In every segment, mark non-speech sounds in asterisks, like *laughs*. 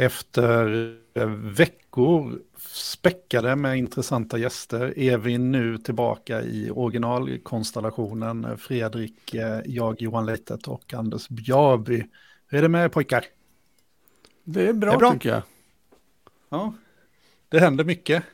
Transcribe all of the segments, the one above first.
Efter veckor späckade med intressanta gäster är vi nu tillbaka i originalkonstellationen Fredrik, eh, jag Johan Leitet och Anders Bjarby. Hur är det med er pojkar? Det är bra, det är bra. tycker jag. Ja, det händer mycket.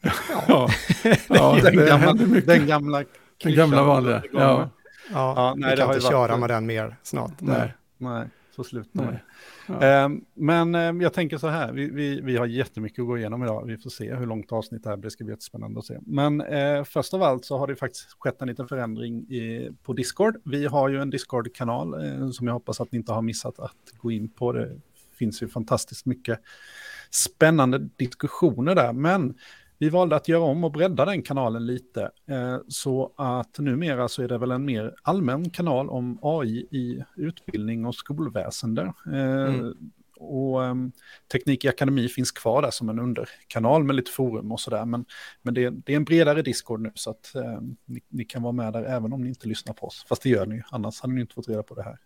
Ja, *laughs* *laughs* ja den, det gamla, mycket. den gamla Den gamla vanliga, ja. Ja, ja nej, vi kan inte köra med den mer snart. Nej, nej så slutar nej. Ja. Ehm, men ehm, jag tänker så här, vi, vi, vi har jättemycket att gå igenom idag. Vi får se hur långt avsnitt det här blir, det ska bli jättespännande att se. Men eh, först av allt så har det faktiskt skett en liten förändring i, på Discord. Vi har ju en Discord-kanal eh, som jag hoppas att ni inte har missat att gå in på. Det finns ju fantastiskt mycket spännande diskussioner där. Men vi valde att göra om och bredda den kanalen lite. Eh, så att numera så är det väl en mer allmän kanal om AI i utbildning och skolväsende. Eh, mm. Och um, Teknik i Akademi finns kvar där som en underkanal med lite forum och sådär. Men, men det, det, är en bredare Discord nu så att um, ni, ni, kan vara med där även om ni inte lyssnar på oss. Fast det gör ni annars hade ni inte fått reda på det här.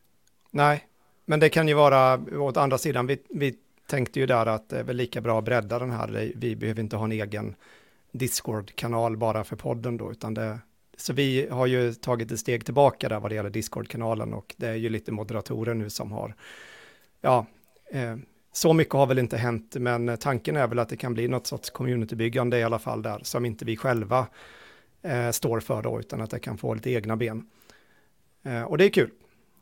Nej, men det kan ju vara åt andra sidan. Vi, vi tänkte ju där att det är väl lika bra att bredda den här. Vi behöver inte ha en egen Discord-kanal bara för podden då, utan det, så vi har ju tagit ett steg tillbaka där vad det gäller Discord-kanalen och det är ju lite moderatorer nu som har, ja, eh, så mycket har väl inte hänt, men tanken är väl att det kan bli något sorts communitybyggande i alla fall där, som inte vi själva eh, står för då, utan att det kan få lite egna ben. Eh, och det är kul.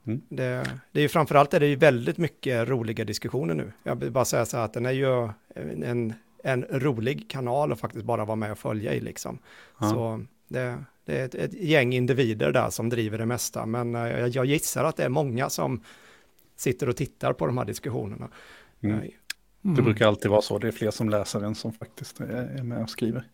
Mm. Det, det är ju framförallt är det ju väldigt mycket roliga diskussioner nu. Jag vill bara säga så här att den är ju en, en rolig kanal att faktiskt bara vara med och följa i liksom. Ja. Så det, det är ett, ett, gäng individer där som driver det mesta, men jag, eh, jag gissar att det är många som sitter och tittar på de här diskussionerna. Mm. Mm. Det brukar alltid vara så, det är fler som läser än som faktiskt är med och skriver.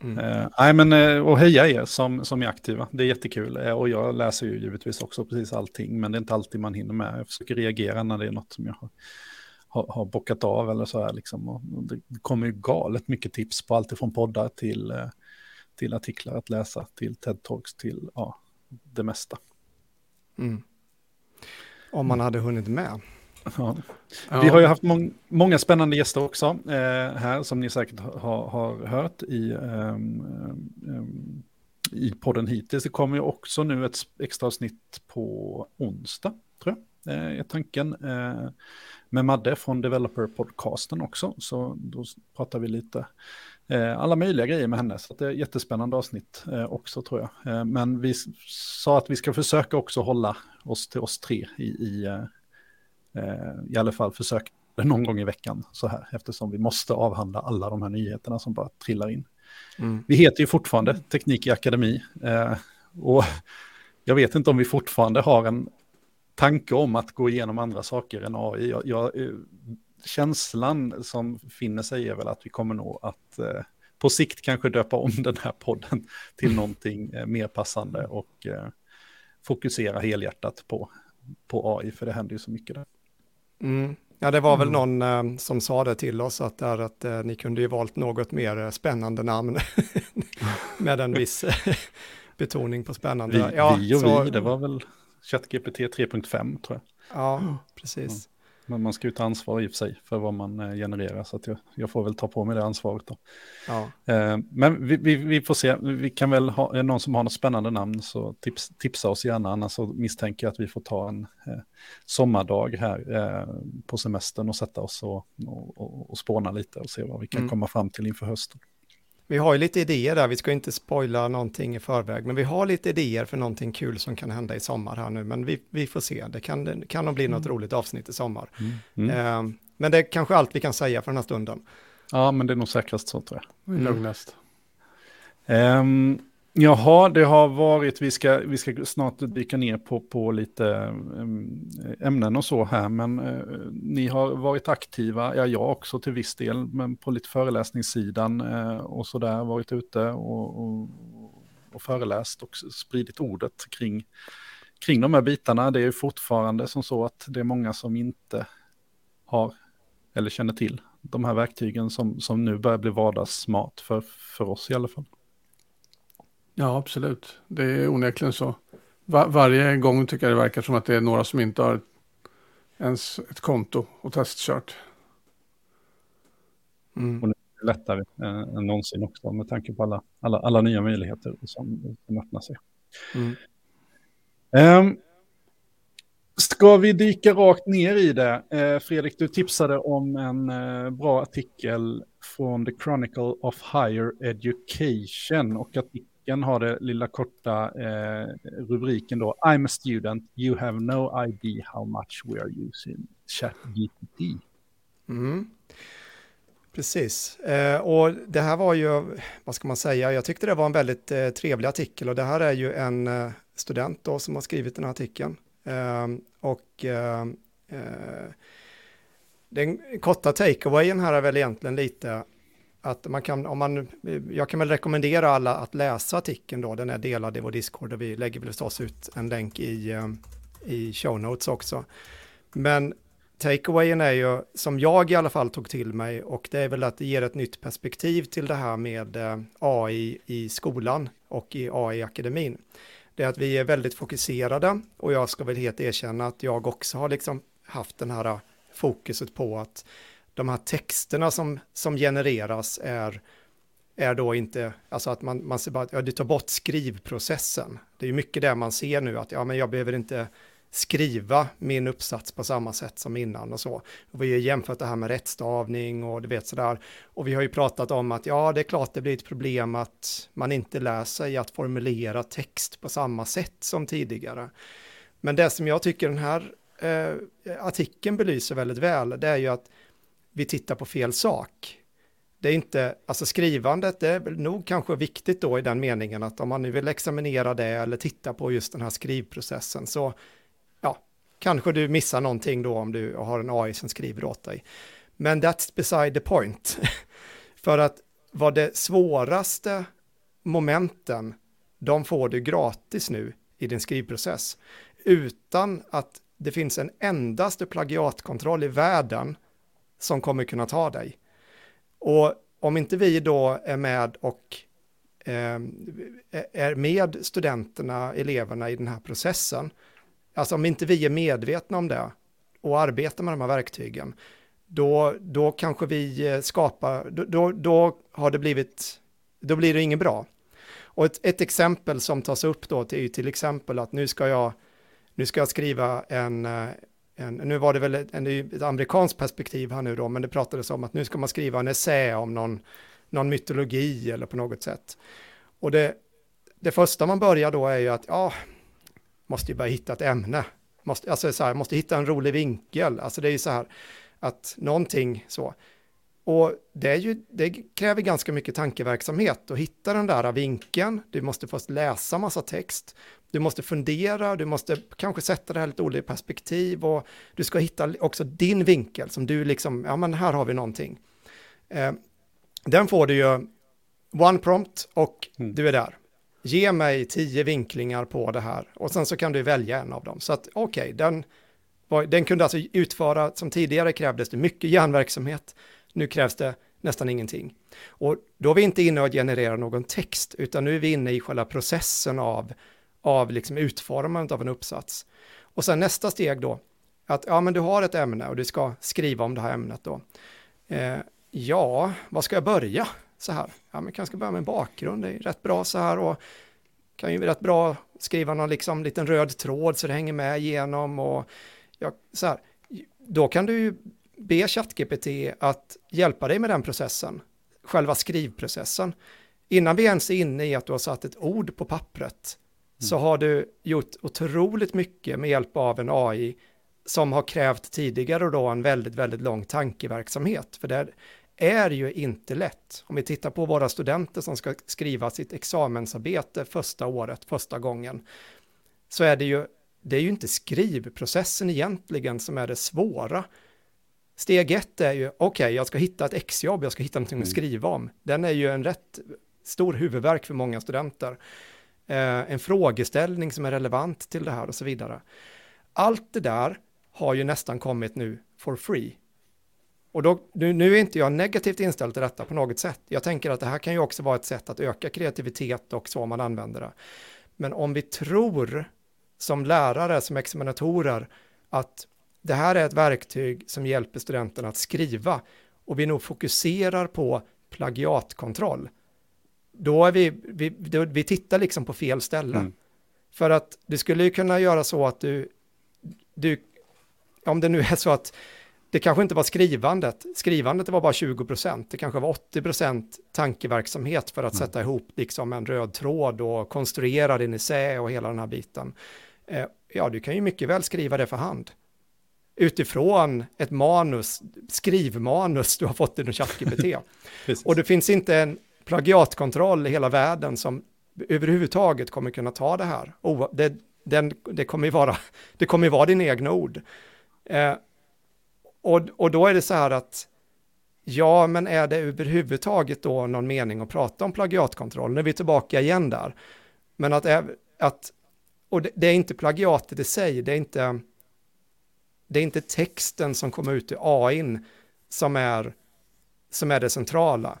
Mm. Uh, nej, men, uh, och heja er som, som är aktiva, det är jättekul. Uh, och jag läser ju givetvis också precis allting, men det är inte alltid man hinner med. Jag försöker reagera när det är något som jag har, har, har bockat av eller så här. Liksom. Och det kommer ju galet mycket tips på allt från poddar till, till artiklar att läsa, till TED-talks, till ja, det mesta. Mm. Om man hade hunnit med. Ja. Vi har ju haft må många spännande gäster också eh, här som ni säkert ha, har hört i, um, i podden hittills. Det kommer ju också nu ett extra avsnitt på onsdag, tror jag, eh, är tanken. Eh, med Madde från Developer-podcasten också, så då pratar vi lite eh, alla möjliga grejer med henne. Så det är ett jättespännande avsnitt eh, också tror jag. Eh, men vi sa att vi ska försöka också hålla oss till oss tre i, i eh, i alla fall försöka någon gång i veckan så här, eftersom vi måste avhandla alla de här nyheterna som bara trillar in. Mm. Vi heter ju fortfarande Teknik i Akademi eh, och jag vet inte om vi fortfarande har en tanke om att gå igenom andra saker än AI. Jag, jag, eh, känslan som finner sig är väl att vi kommer nog att eh, på sikt kanske döpa om den här podden *laughs* till någonting eh, mer passande och eh, fokusera helhjärtat på, på AI, för det händer ju så mycket där. Mm. Ja, det var väl mm. någon eh, som sa det till oss att, där, att eh, ni kunde ju valt något mer eh, spännande namn *laughs* med en viss *laughs* betoning på spännande. Vi, ja, vi och så... vi, det var väl ChatGPT 3.5 tror jag. Ja, precis. Men man ska ju ta ansvar i och för sig för vad man eh, genererar, så att jag, jag får väl ta på mig det ansvaret då. Ja. Eh, men vi, vi, vi, får se, vi kan väl ha, någon som har något spännande namn så tips, tipsa oss gärna, annars så misstänker jag att vi får ta en eh, sommardag här på semestern och sätta oss och, och, och, och spåna lite och se vad vi kan mm. komma fram till inför hösten. Vi har ju lite idéer där, vi ska inte spoila någonting i förväg, men vi har lite idéer för någonting kul som kan hända i sommar här nu, men vi, vi får se, det kan, kan nog bli något mm. roligt avsnitt i sommar. Mm. Mm. Eh, men det är kanske allt vi kan säga för den här stunden. Ja, men det är nog säkrast så tror jag. Mm. Lugnast. Um, Jaha, det har varit, vi ska, vi ska snart dyka ner på, på lite ämnen och så här, men eh, ni har varit aktiva, ja jag också till viss del, men på lite föreläsningssidan eh, och så där, varit ute och, och, och, föreläst och spridit ordet kring, kring de här bitarna. Det är ju fortfarande som så att det är många som inte har eller känner till de här verktygen som, som nu börjar bli vardagsmat för, för oss i alla fall. Ja, absolut. Det är onekligen så. Var, varje gång tycker jag det verkar som att det är några som inte har ens ett konto och testkört. Mm. Och nu är det lättare eh, än någonsin också med tanke på alla, alla, alla nya möjligheter som, som öppnar sig. Mm. Um, Ska vi dyka rakt ner i det? Eh, Fredrik, du tipsade om en eh, bra artikel från The Chronicle of Higher Education och artikeln har det lilla korta eh, rubriken då I'm a student, you have no idea how much we are using ChatGPT. Mm. Precis, eh, och det här var ju, vad ska man säga, jag tyckte det var en väldigt eh, trevlig artikel och det här är ju en eh, student då som har skrivit den här artikeln. Ehm, och eh, eh, den korta takeawayen här är väl egentligen lite att man kan, om man, jag kan väl rekommendera alla att läsa artikeln då, den är delad i vår Discord och vi lägger väl förstås ut en länk i, eh, i show notes också. Men takeawayen är ju, som jag i alla fall tog till mig, och det är väl att det ger ett nytt perspektiv till det här med eh, AI i skolan och i AI-akademin det är att vi är väldigt fokuserade och jag ska väl helt erkänna att jag också har liksom haft den här eh, fokuset på att de här texterna som, som genereras är, är då inte, alltså att man, man ser bara, ja, du tar bort skrivprocessen. Det är ju mycket det man ser nu, att ja, men jag behöver inte skriva min uppsats på samma sätt som innan och så. Och vi har jämfört det här med rättstavning och du vet sådär. Och vi har ju pratat om att ja, det är klart det blir ett problem att man inte lär sig att formulera text på samma sätt som tidigare. Men det som jag tycker den här eh, artikeln belyser väldigt väl, det är ju att vi tittar på fel sak. Det är inte, alltså skrivandet det är väl nog kanske viktigt då i den meningen att om man nu vill examinera det eller titta på just den här skrivprocessen så ja, Kanske du missar någonting då om du har en AI som skriver åt dig. Men that's beside the point. *laughs* För att vad det svåraste momenten, de får du gratis nu i din skrivprocess. Utan att det finns en endaste plagiatkontroll i världen som kommer kunna ta dig. Och om inte vi då är med och eh, är med studenterna, eleverna i den här processen, Alltså om inte vi är medvetna om det och arbetar med de här verktygen, då, då kanske vi eh, skapar, då, då har det blivit, då blir det inget bra. Och ett, ett exempel som tas upp då är ju till exempel att nu ska jag, nu ska jag skriva en, eh, en nu var det väl en, ett amerikanskt perspektiv här nu då, men det pratades om att nu ska man skriva en essä om någon, någon mytologi eller på något sätt. Och det, det första man börjar då är ju att, ja, måste ju börja hitta ett ämne. Måste, alltså så här, måste hitta en rolig vinkel. Alltså det är ju så här att någonting så. Och det, ju, det kräver ganska mycket tankeverksamhet att hitta den där vinkeln. Du måste först läsa massa text. Du måste fundera, du måste kanske sätta det här lite olika perspektiv och du ska hitta också din vinkel som du liksom, ja men här har vi någonting. Eh, den får du ju one prompt och mm. du är där ge mig tio vinklingar på det här och sen så kan du välja en av dem. Så att okej, okay, den, den kunde alltså utföra, som tidigare krävdes det mycket hjärnverksamhet, nu krävs det nästan ingenting. Och då är vi inte inne och genererar någon text, utan nu är vi inne i själva processen av, av liksom utformandet av en uppsats. Och sen nästa steg då, att ja, men du har ett ämne och du ska skriva om det här ämnet då. Eh, ja, var ska jag börja? så här. Ja, men kanske börja med en bakgrund, det är rätt bra så här och kan ju rätt bra skriva någon liksom liten röd tråd så det hänger med igenom och ja, så här. Då kan du ju be ChatGPT att hjälpa dig med den processen, själva skrivprocessen. Innan vi ens är inne i att du har satt ett ord på pappret mm. så har du gjort otroligt mycket med hjälp av en AI som har krävt tidigare då en väldigt, väldigt lång tankeverksamhet. För det är ju inte lätt. Om vi tittar på våra studenter som ska skriva sitt examensarbete första året, första gången, så är det ju, det är ju inte skrivprocessen egentligen som är det svåra. Steg ett är ju, okej, okay, jag ska hitta ett exjobb, jag ska hitta någonting att mm. skriva om. Den är ju en rätt stor huvudvärk för många studenter. Eh, en frågeställning som är relevant till det här och så vidare. Allt det där har ju nästan kommit nu for free och då, nu, nu är inte jag negativt inställd till detta på något sätt. Jag tänker att det här kan ju också vara ett sätt att öka kreativitet och så man använder det. Men om vi tror som lärare, som examinatorer, att det här är ett verktyg som hjälper studenterna att skriva och vi nog fokuserar på plagiatkontroll, då är vi, vi, då, vi tittar liksom på fel ställe. Mm. För att det skulle ju kunna göra så att du, du, om det nu är så att det kanske inte var skrivandet, skrivandet var bara 20 procent, det kanske var 80 procent tankeverksamhet för att mm. sätta ihop liksom en röd tråd och konstruera din essä och hela den här biten. Eh, ja, du kan ju mycket väl skriva det för hand. Utifrån ett manus, skrivmanus du har fått i ChatGPT. *laughs* och det finns inte en plagiatkontroll i hela världen som överhuvudtaget kommer kunna ta det här. Oh, det, den, det kommer ju vara, *laughs* det kommer ju vara din egna ord. Eh, och, och då är det så här att, ja, men är det överhuvudtaget då någon mening att prata om plagiatkontroll? Nu är vi tillbaka igen där. Men att, att och det, det är inte plagiatet i sig, det är inte, det är inte texten som kommer ut i AI som är, som är det centrala,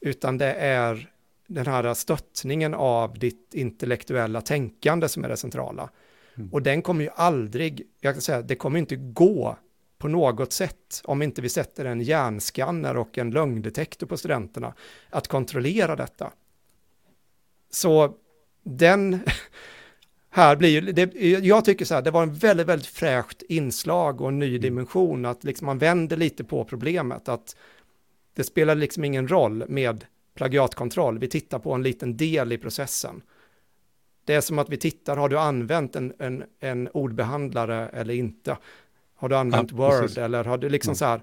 utan det är den här stöttningen av ditt intellektuella tänkande som är det centrala. Mm. Och den kommer ju aldrig, jag kan säga, det kommer inte gå på något sätt, om inte vi sätter en hjärnskanner och en lögndetektor på studenterna, att kontrollera detta. Så den, *laughs* här blir det, jag tycker så här, det var en väldigt, väldigt fräscht inslag och en ny mm. dimension, att liksom man vänder lite på problemet, att det spelar liksom ingen roll med plagiatkontroll, vi tittar på en liten del i processen. Det är som att vi tittar, har du använt en, en, en ordbehandlare eller inte? Har du använt ja, Word precis. eller har du liksom mm. så här,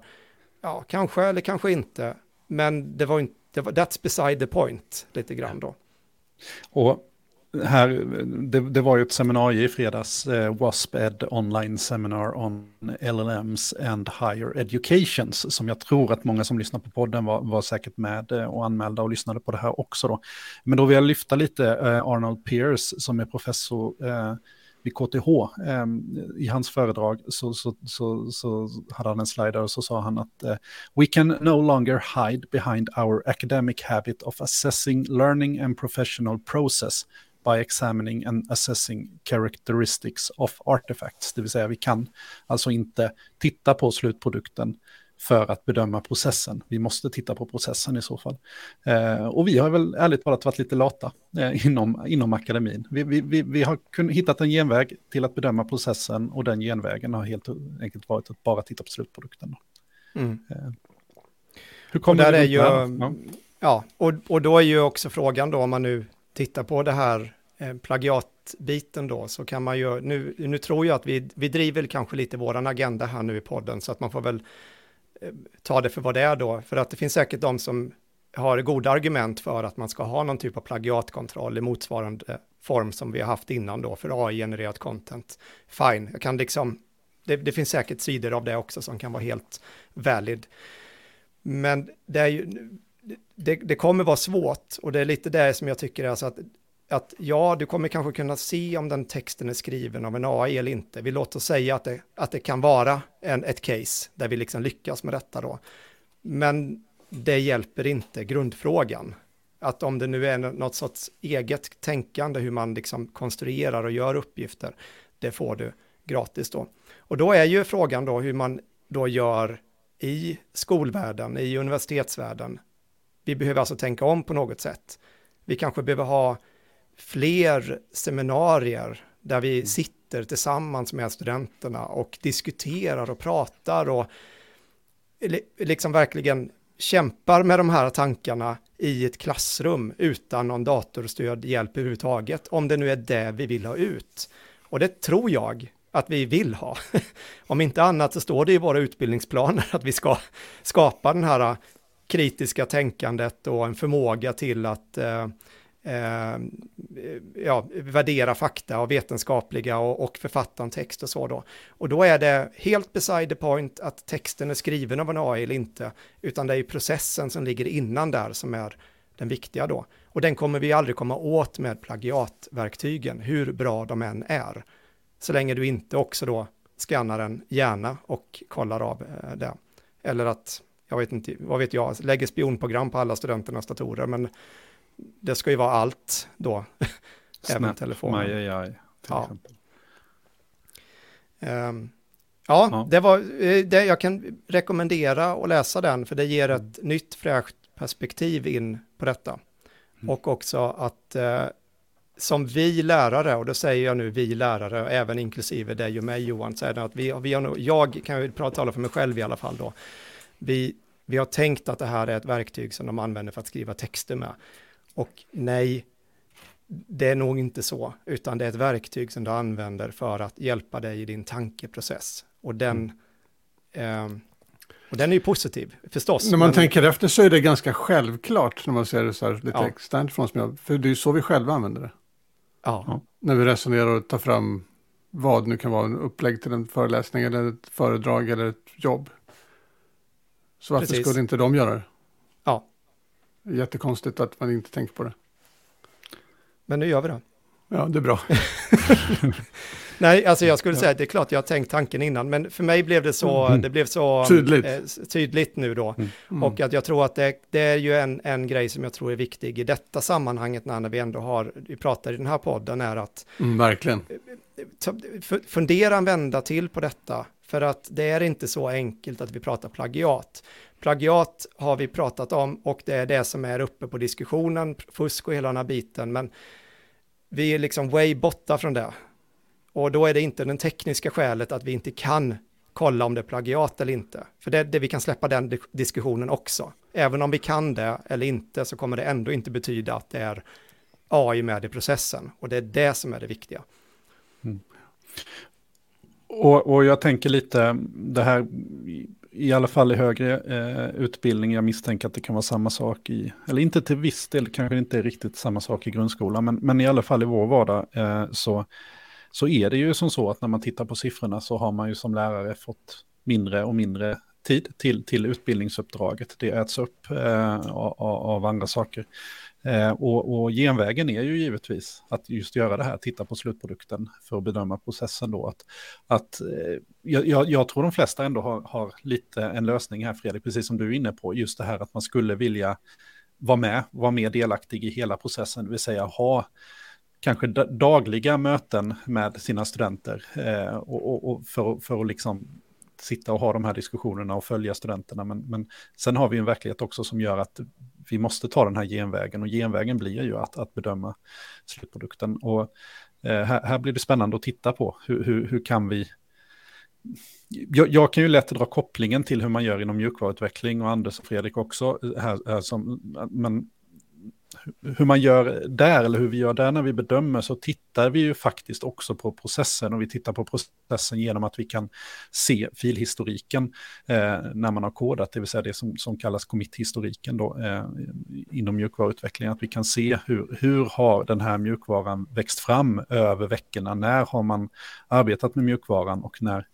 ja, kanske eller kanske inte, men det var inte, det var, that's beside the point lite grann då. Och här, det, det, var ju ett seminarium i fredags, eh, WASP-Ed Online Seminar on LLMs and Higher Educations, som jag tror att många som lyssnar på podden var, var säkert med eh, och anmälda och lyssnade på det här också. Då. Men då vill jag lyfta lite eh, Arnold Pierce som är professor eh, vid KTH. Eh, I hans föredrag så, så, så, så, hade han en slider och så sa han att eh, we can no longer hide behind our academic habit of assessing learning and professional process by examining and assessing characteristics of artifacts. Det vill säga vi kan alltså inte titta på slutprodukten för att bedöma processen. Vi måste titta på processen i så fall. Eh, och vi har väl ärligt talat varit lite lata eh, inom, inom akademin. Vi, vi, vi, vi har kun, hittat en genväg till att bedöma processen och den genvägen har helt enkelt varit att bara titta på slutprodukten. Mm. Eh, hur kommer det är ju, ja, ja och, och då är ju också frågan då om man nu tittar på det här eh, plagiatbiten då, så kan man ju, nu, nu tror jag att vi, vi driver kanske lite våran agenda här nu i podden, så att man får väl eh, ta det för vad det är då, för att det finns säkert de som har goda argument för att man ska ha någon typ av plagiatkontroll i motsvarande eh, form som vi har haft innan då för AI-genererat content. Fine, jag kan liksom, det, det, finns säkert sidor av det också som kan vara helt valid. Men det är ju, det, det, kommer vara svårt och det är lite det som jag tycker är alltså att, att ja, du kommer kanske kunna se om den texten är skriven av en AI eller inte. Vi låter oss säga att det, att det kan vara en, ett case där vi liksom lyckas med detta då. Men det hjälper inte grundfrågan. Att om det nu är något sorts eget tänkande hur man liksom konstruerar och gör uppgifter, det får du gratis då. Och då är ju frågan då hur man då gör i skolvärlden, i universitetsvärlden, vi behöver alltså tänka om på något sätt. Vi kanske behöver ha fler seminarier där vi mm. sitter tillsammans med studenterna och diskuterar och pratar och liksom verkligen kämpar med de här tankarna i ett klassrum utan någon datorstöd hjälp överhuvudtaget, om det nu är det vi vill ha ut. Och det tror jag att vi vill ha. *laughs* om inte annat så står det i våra utbildningsplaner att vi ska skapa den här kritiska tänkandet och en förmåga till att eh, eh, ja, värdera fakta och vetenskapliga och, och författa en text och så då. Och då är det helt beside the point att texten är skriven av en AI eller inte, utan det är processen som ligger innan där som är den viktiga då. Och den kommer vi aldrig komma åt med plagiatverktygen, hur bra de än är. Så länge du inte också då skannar en hjärna och kollar av eh, det. Eller att jag vet inte, vad vet jag, lägger spionprogram på alla studenternas datorer, men det ska ju vara allt då. *laughs* Även telefonen. My AI, till ja. exempel. Um, Ja, ja, det var, eh, det, jag kan rekommendera att läsa den, för det ger ett mm. nytt fräscht perspektiv in på detta. Mm. Och också att eh, som vi lärare, och då säger jag nu vi lärare, även inklusive dig och mig Johan, så är det att vi, vi har nog, jag kan ju tala för mig själv i alla fall då, vi, vi har tänkt att det här är ett verktyg som de använder för att skriva texter med. Och nej, det är nog inte så, utan det är ett verktyg som du använder för att hjälpa dig i din tankeprocess. Och den, mm. eh, och den är ju positiv, förstås. När man men... tänker efter så är det ganska självklart när man ser det så här lite ja. externt från oss. För det är ju så vi själva använder det. Ja. När vi resonerar och tar fram vad nu kan vara en upplägg till en föreläsning eller ett föredrag eller ett jobb. Så varför Precis. skulle inte de göra det? Ja. Jättekonstigt att man inte tänker på det. Men nu gör vi det. Ja, det är bra. *laughs* Nej, alltså jag skulle säga att det är klart jag har tänkt tanken innan, men för mig blev det så, mm. det blev så tydligt, eh, tydligt nu då. Mm. mm. Och att jag tror att det, det, är ju en, en grej som jag tror är viktig i detta sammanhanget när vi ändå har, vi pratar i den här podden, är att mm, verkligen. fundera en vända till på detta, för att det är inte så enkelt att vi pratar plagiat. Plagiat har vi pratat om och det är det som är uppe på diskussionen, fusk och hela den här biten, men vi är liksom way borta från det. Och då är det inte den tekniska skälet att vi inte kan kolla om det är plagiat eller inte. För det, det vi kan släppa den diskussionen också. Även om vi kan det eller inte så kommer det ändå inte betyda att det är AI med i processen. Och det är det som är det viktiga. Mm. Och, och jag tänker lite, det här i alla fall i högre eh, utbildning, jag misstänker att det kan vara samma sak i, eller inte till viss del, kanske inte är riktigt samma sak i grundskolan, men, men i alla fall i vår vardag eh, så, så är det ju som så att när man tittar på siffrorna så har man ju som lärare fått mindre och mindre tid till, till utbildningsuppdraget. Det äts upp eh, av, av, andra saker. Eh, och, och genvägen är ju givetvis att just göra det här, titta på slutprodukten för att bedöma processen då. Att, att, eh, jag, jag, tror de flesta ändå har, har lite en lösning här Fredrik, precis som du är inne på, just det här att man skulle vilja vara med, vara mer delaktig i hela processen, det vill säga ha kanske dagliga möten med sina studenter eh, och, och, och, för, för att liksom sitta och ha de här diskussionerna och följa studenterna. Men, men sen har vi en verklighet också som gör att vi måste ta den här genvägen och genvägen blir ju att, att bedöma slutprodukten. Och eh, här, här, blir det spännande att titta på hur, hur, hur kan vi jag, jag, kan ju lätt dra kopplingen till hur man gör inom mjukvaruutveckling och Anders och Fredrik också. Eh, här, här som, men hur man gör där, eller hur vi gör där när vi bedömer, så tittar vi ju faktiskt också på processen. Och vi tittar på processen genom att vi kan se filhistoriken eh, när man har kodat, det vill säga det som, som kallas commit-historiken då eh, inom mjukvaruutvecklingen. att vi kan se hur, hur har den här mjukvaran växt fram över veckorna, när har man arbetat med mjukvaran? Och när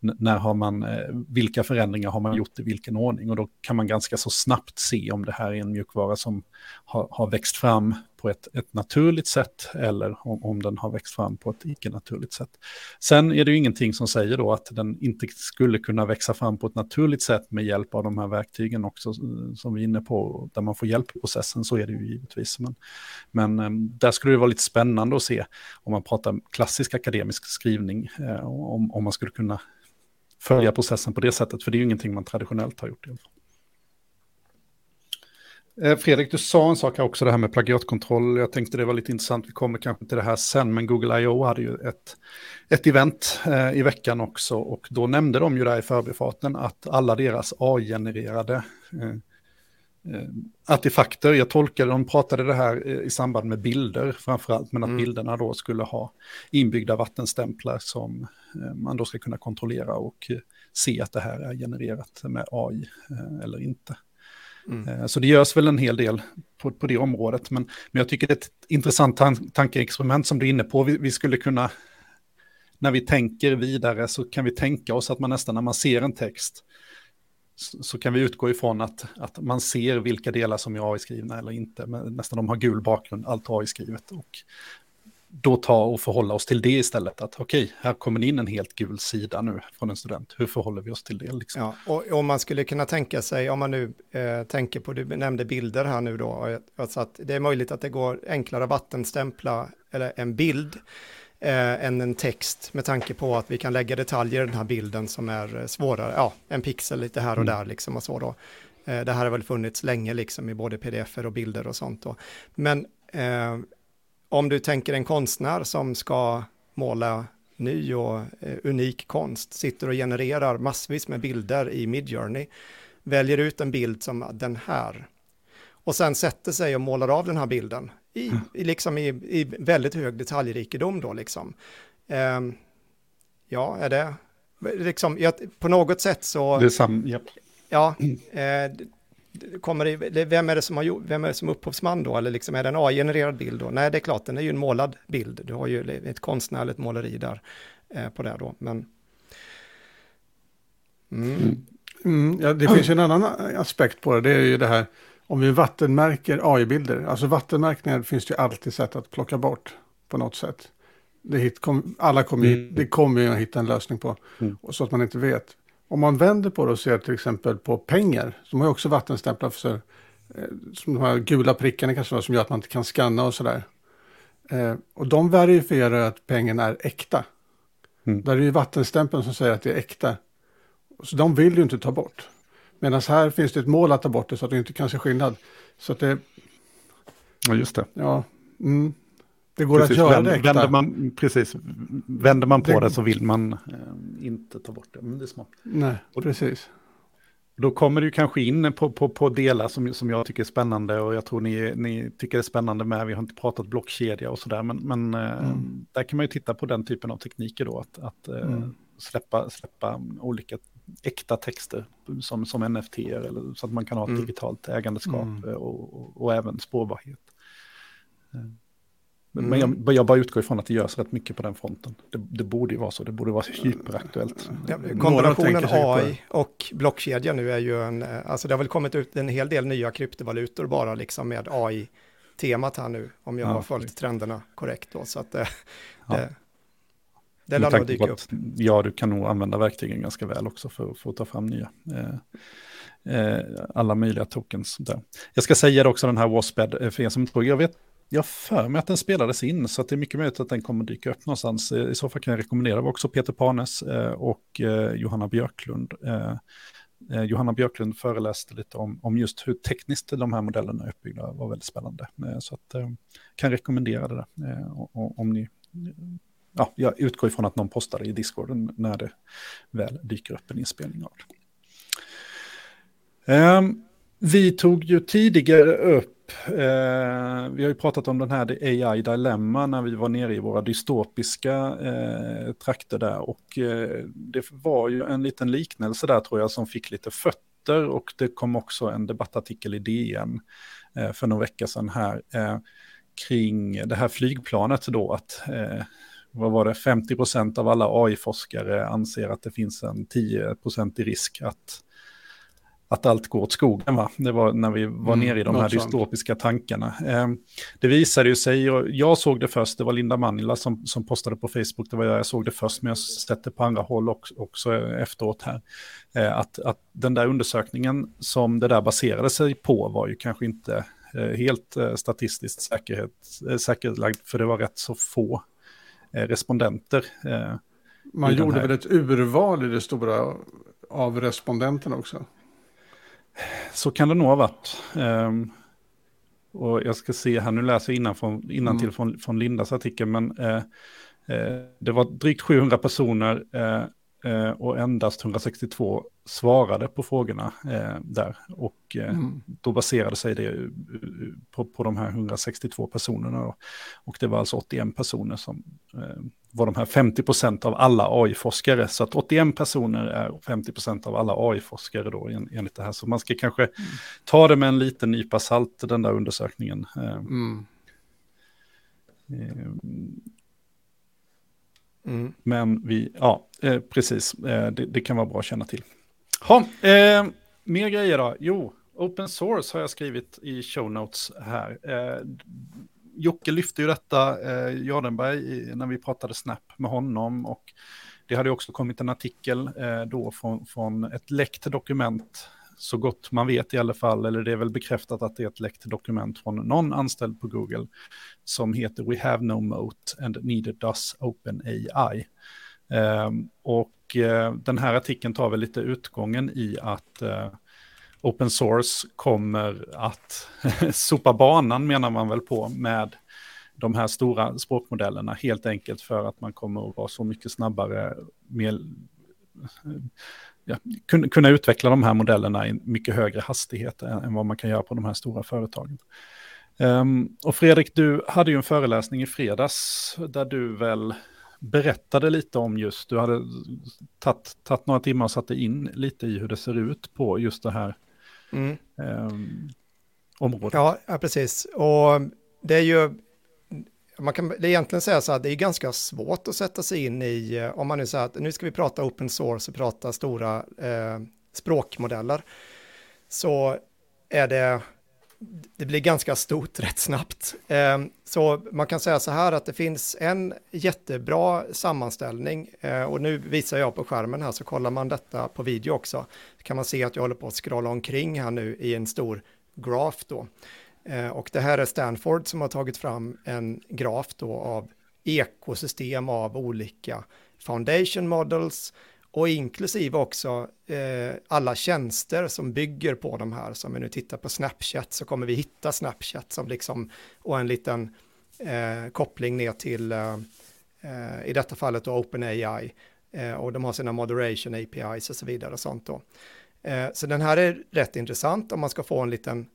när har man, eh, vilka förändringar har man gjort i vilken ordning? Och då kan man ganska så snabbt se om det här är en mjukvara som har, har växt fram på ett, ett naturligt sätt eller om, om den har växt fram på ett icke-naturligt sätt. Sen är det ju ingenting som säger då att den inte skulle kunna växa fram på ett naturligt sätt med hjälp av de här verktygen också som vi är inne på, där man får hjälp i processen, så är det ju givetvis. Men, men eh, där skulle det vara lite spännande att se om man pratar klassisk akademisk skrivning, eh, om, om man skulle kunna följa processen på det sättet, för det är ju ingenting man traditionellt har gjort. Eh, Fredrik, du sa en sak här också, det här med plagiatkontroll. Jag tänkte det var lite intressant, vi kommer kanske till det här sen, men Google I.O. hade ju ett, ett event eh, i veckan också, och då nämnde de ju där i förbifarten att alla deras A-genererade eh, Eh, artefakter. Jag tolkade, de pratade det här eh, i samband med bilder framförallt, men att mm. bilderna då skulle ha inbyggda vattenstämplar som eh, man då ska kunna kontrollera och se att det här är genererat med AI eller inte. Mm. Så det görs väl en hel del på, på det området, men, men jag tycker det är ett intressant tan tankeexperiment som du är inne på. Vi, vi skulle kunna, när vi tänker vidare så kan vi tänka oss att man nästan när man ser en text så kan vi utgå ifrån att, att man ser vilka delar som är AI-skrivna eller inte. Men nästan de har gul bakgrund, allt AI-skrivet. Och då ta och förhålla oss till det istället. Att okej, okay, här kommer in en helt gul sida nu från en student. Hur förhåller vi oss till det? Liksom? Ja, och om man skulle kunna tänka sig, om man nu eh, tänker på, du nämnde bilder här nu då, alltså att det är möjligt att det går enklare att vattenstämpla eller en bild eh, än en text med tanke på att vi kan lägga detaljer i den här bilden som är svårare, ja, en pixel lite här och mm. där liksom och så då. Eh, det här har väl funnits länge liksom i både pdf och bilder och sånt då. Men eh, om du tänker en konstnär som ska måla ny och eh, unik konst, sitter och genererar massvis med bilder i Midjourney, väljer ut en bild som den här och sen sätter sig och målar av den här bilden i, mm. i, liksom i, i väldigt hög detaljrikedom då liksom. Eh, ja, är det liksom, ja, på något sätt så... Det är sam, yep. Ja, eh, kommer det, vem är det som har gjort, vem är det som upphovsman då? Eller liksom är det en AI-genererad bild då? Nej, det är klart, den är ju en målad bild. Du har ju ett konstnärligt måleri där eh, på det då, men... Mm. Mm. mm ja, det finns ju en annan aspekt på det, det är ju det här om vi vattenmärker AI-bilder, alltså vattenmärkningar finns det ju alltid sätt att plocka bort på något sätt. Det, hit, kom, alla kommer, mm. det kommer ju att hitta en lösning på, mm. så att man inte vet. Om man vänder på det och ser till exempel på pengar, som har också vattenstämplar för eh, som de här gula prickarna kanske var, som gör att man inte kan skanna och sådär. Eh, och de verifierar att pengen är äkta. Mm. Där är ju vattenstämpeln som säger att det är äkta. Så de vill ju inte ta bort. Medan här finns det ett mål att ta bort det så att du inte kan se skillnad. Så att det... Ja, just det. Ja, mm. Det går precis, att göra vänder, det vänder man, Precis, vänder man på det, det så vill man eh, inte ta bort det. Men det är smart. Nej, och, precis. Då kommer du kanske in på, på, på delar som, som jag tycker är spännande och jag tror ni, ni tycker det är spännande med. Vi har inte pratat blockkedja och sådär, men, men eh, mm. där kan man ju titta på den typen av tekniker då, att, att eh, mm. släppa, släppa olika äkta texter som, som NFT eller så att man kan ha ett mm. digitalt ägandeskap mm. och, och, och, även spårbarhet. Mm. Men jag, jag, bara utgår ifrån att det görs rätt mycket på den fronten. Det, det borde ju vara så, det borde vara hyperaktuellt. Ja, kombinationen AI och blockkedja nu är ju en, alltså det har väl kommit ut en hel del nya kryptovalutor bara liksom med AI-temat här nu, om jag ja, har följt trenderna korrekt då. Så att det, ja. det, det lär nog dyka upp. Ja, du kan nog använda verktygen ganska väl också för, att ta fram nya. Eh, eh, alla möjliga tokens. Där. Jag ska säga det också, den här Wasped, eh, för er som inte tror, jag vet, jag för mig att den spelades in, så det är mycket möjligt att den kommer dyka upp någonstans. Eh, I så fall kan jag rekommendera också Peter Panes eh, och Johanna Björklund. Johanna Björklund föreläste lite om, om just hur tekniskt de här modellerna är uppbyggda. Det var väldigt spännande. Så att, kan rekommendera det där, om ni ja, jag utgår ifrån att någon postar det i Discorden när det väl dyker upp en inspelning av det. Um, vi tog ju tidigare upp, eh, vi har ju pratat om den här AI Dilemma när vi var nere i våra dystopiska eh, trakter där och eh, det var ju en liten liknelse där tror jag som fick lite fötter och det kom också en debattartikel i DN eh, för några veckor sedan här eh, kring det här flygplanet då att eh, vad var det, 50 procent av alla AI-forskare anser att det finns en 10% i risk att, att allt går åt skogen. Va? Det var när vi var mm, nere i de här dystopiska tankarna. Eh, det visade ju sig, och jag såg det först, det var Linda Manila som, som postade på Facebook, det var jag, jag såg det först, men jag sett det på andra håll också, också efteråt här. Eh, att, att den där undersökningen som det där baserade sig på var ju kanske inte eh, helt eh, statistiskt säkerhet, eh, säkerlagd, för det var rätt så få Eh, respondenter. Eh, Man gjorde väl ett urval i det stora av respondenterna också? Så kan det nog ha varit. Um, och jag ska se här, nu läser jag innan, från, innan mm. till från, från Lindas artikel, men uh, uh, det var drygt 700 personer uh, Eh, och endast 162 svarade på frågorna eh, där. Och eh, mm. då baserade sig det på, på de här 162 personerna. Då. Och det var alltså 81 personer som var de här 50 procent av alla AI-forskare. Så att 81 personer är 50 procent av alla AI-forskare då enligt det här. Så man ska kanske mm. ta det med en liten nypa salt, den där undersökningen. Mm. Mm. Men vi, ja, eh, precis, eh, det, det, kan vara bra att känna till. Ha, eh, mer grejer då? Jo, open source har jag skrivit i show notes här. Eh, Jocke lyfte ju detta, eh, Jardenberg, när vi pratade Snap med honom. Och det hade också kommit en artikel eh, då från, från ett läckt dokument så gott man vet i alla fall, eller det är väl bekräftat att det är ett läckt dokument från någon anställd på Google som heter We have no moat and neither does OpenAI. Um, ehm, och uh, den här artikeln tar väl lite utgången i att uh, open source kommer att *laughs* sopa banan menar man väl på med de här stora språkmodellerna helt enkelt för att man kommer att vara så mycket snabbare, mer, ja, kunna, utveckla de här modellerna i mycket högre hastighet än, än vad man kan göra på de här stora företagen. Um, och Fredrik, du hade ju en föreläsning i fredags där du väl berättade lite om just, du hade tagit några timmar och satt dig in lite i hur det ser ut på just det här mm. um, området. Ja, ja, precis. Och det är ju man kan det egentligen säga så att det är ganska svårt att sätta sig in i, eh, om man nu säger att nu ska vi prata open source och prata stora eh, språkmodeller, så är det, det blir ganska stort *laughs* rätt snabbt. Eh, så man kan säga så här att det finns en jättebra sammanställning eh, och nu visar jag på skärmen här så kollar man detta på video också. kan man se att jag håller på att scrolla omkring här nu i en stor graf då. Eh, och det här är Stanford som har tagit fram en graf då av ekosystem av olika foundation models och inklusive också eh, alla tjänster som bygger på de här. Som vi nu tittar på Snapchat så kommer vi hitta Snapchat som liksom och en liten eh, koppling ner till eh, eh i detta fallet då OpenAI eh, och de har sina moderation APIs och så vidare och sånt då. Eh, så den här är rätt intressant om man ska få en liten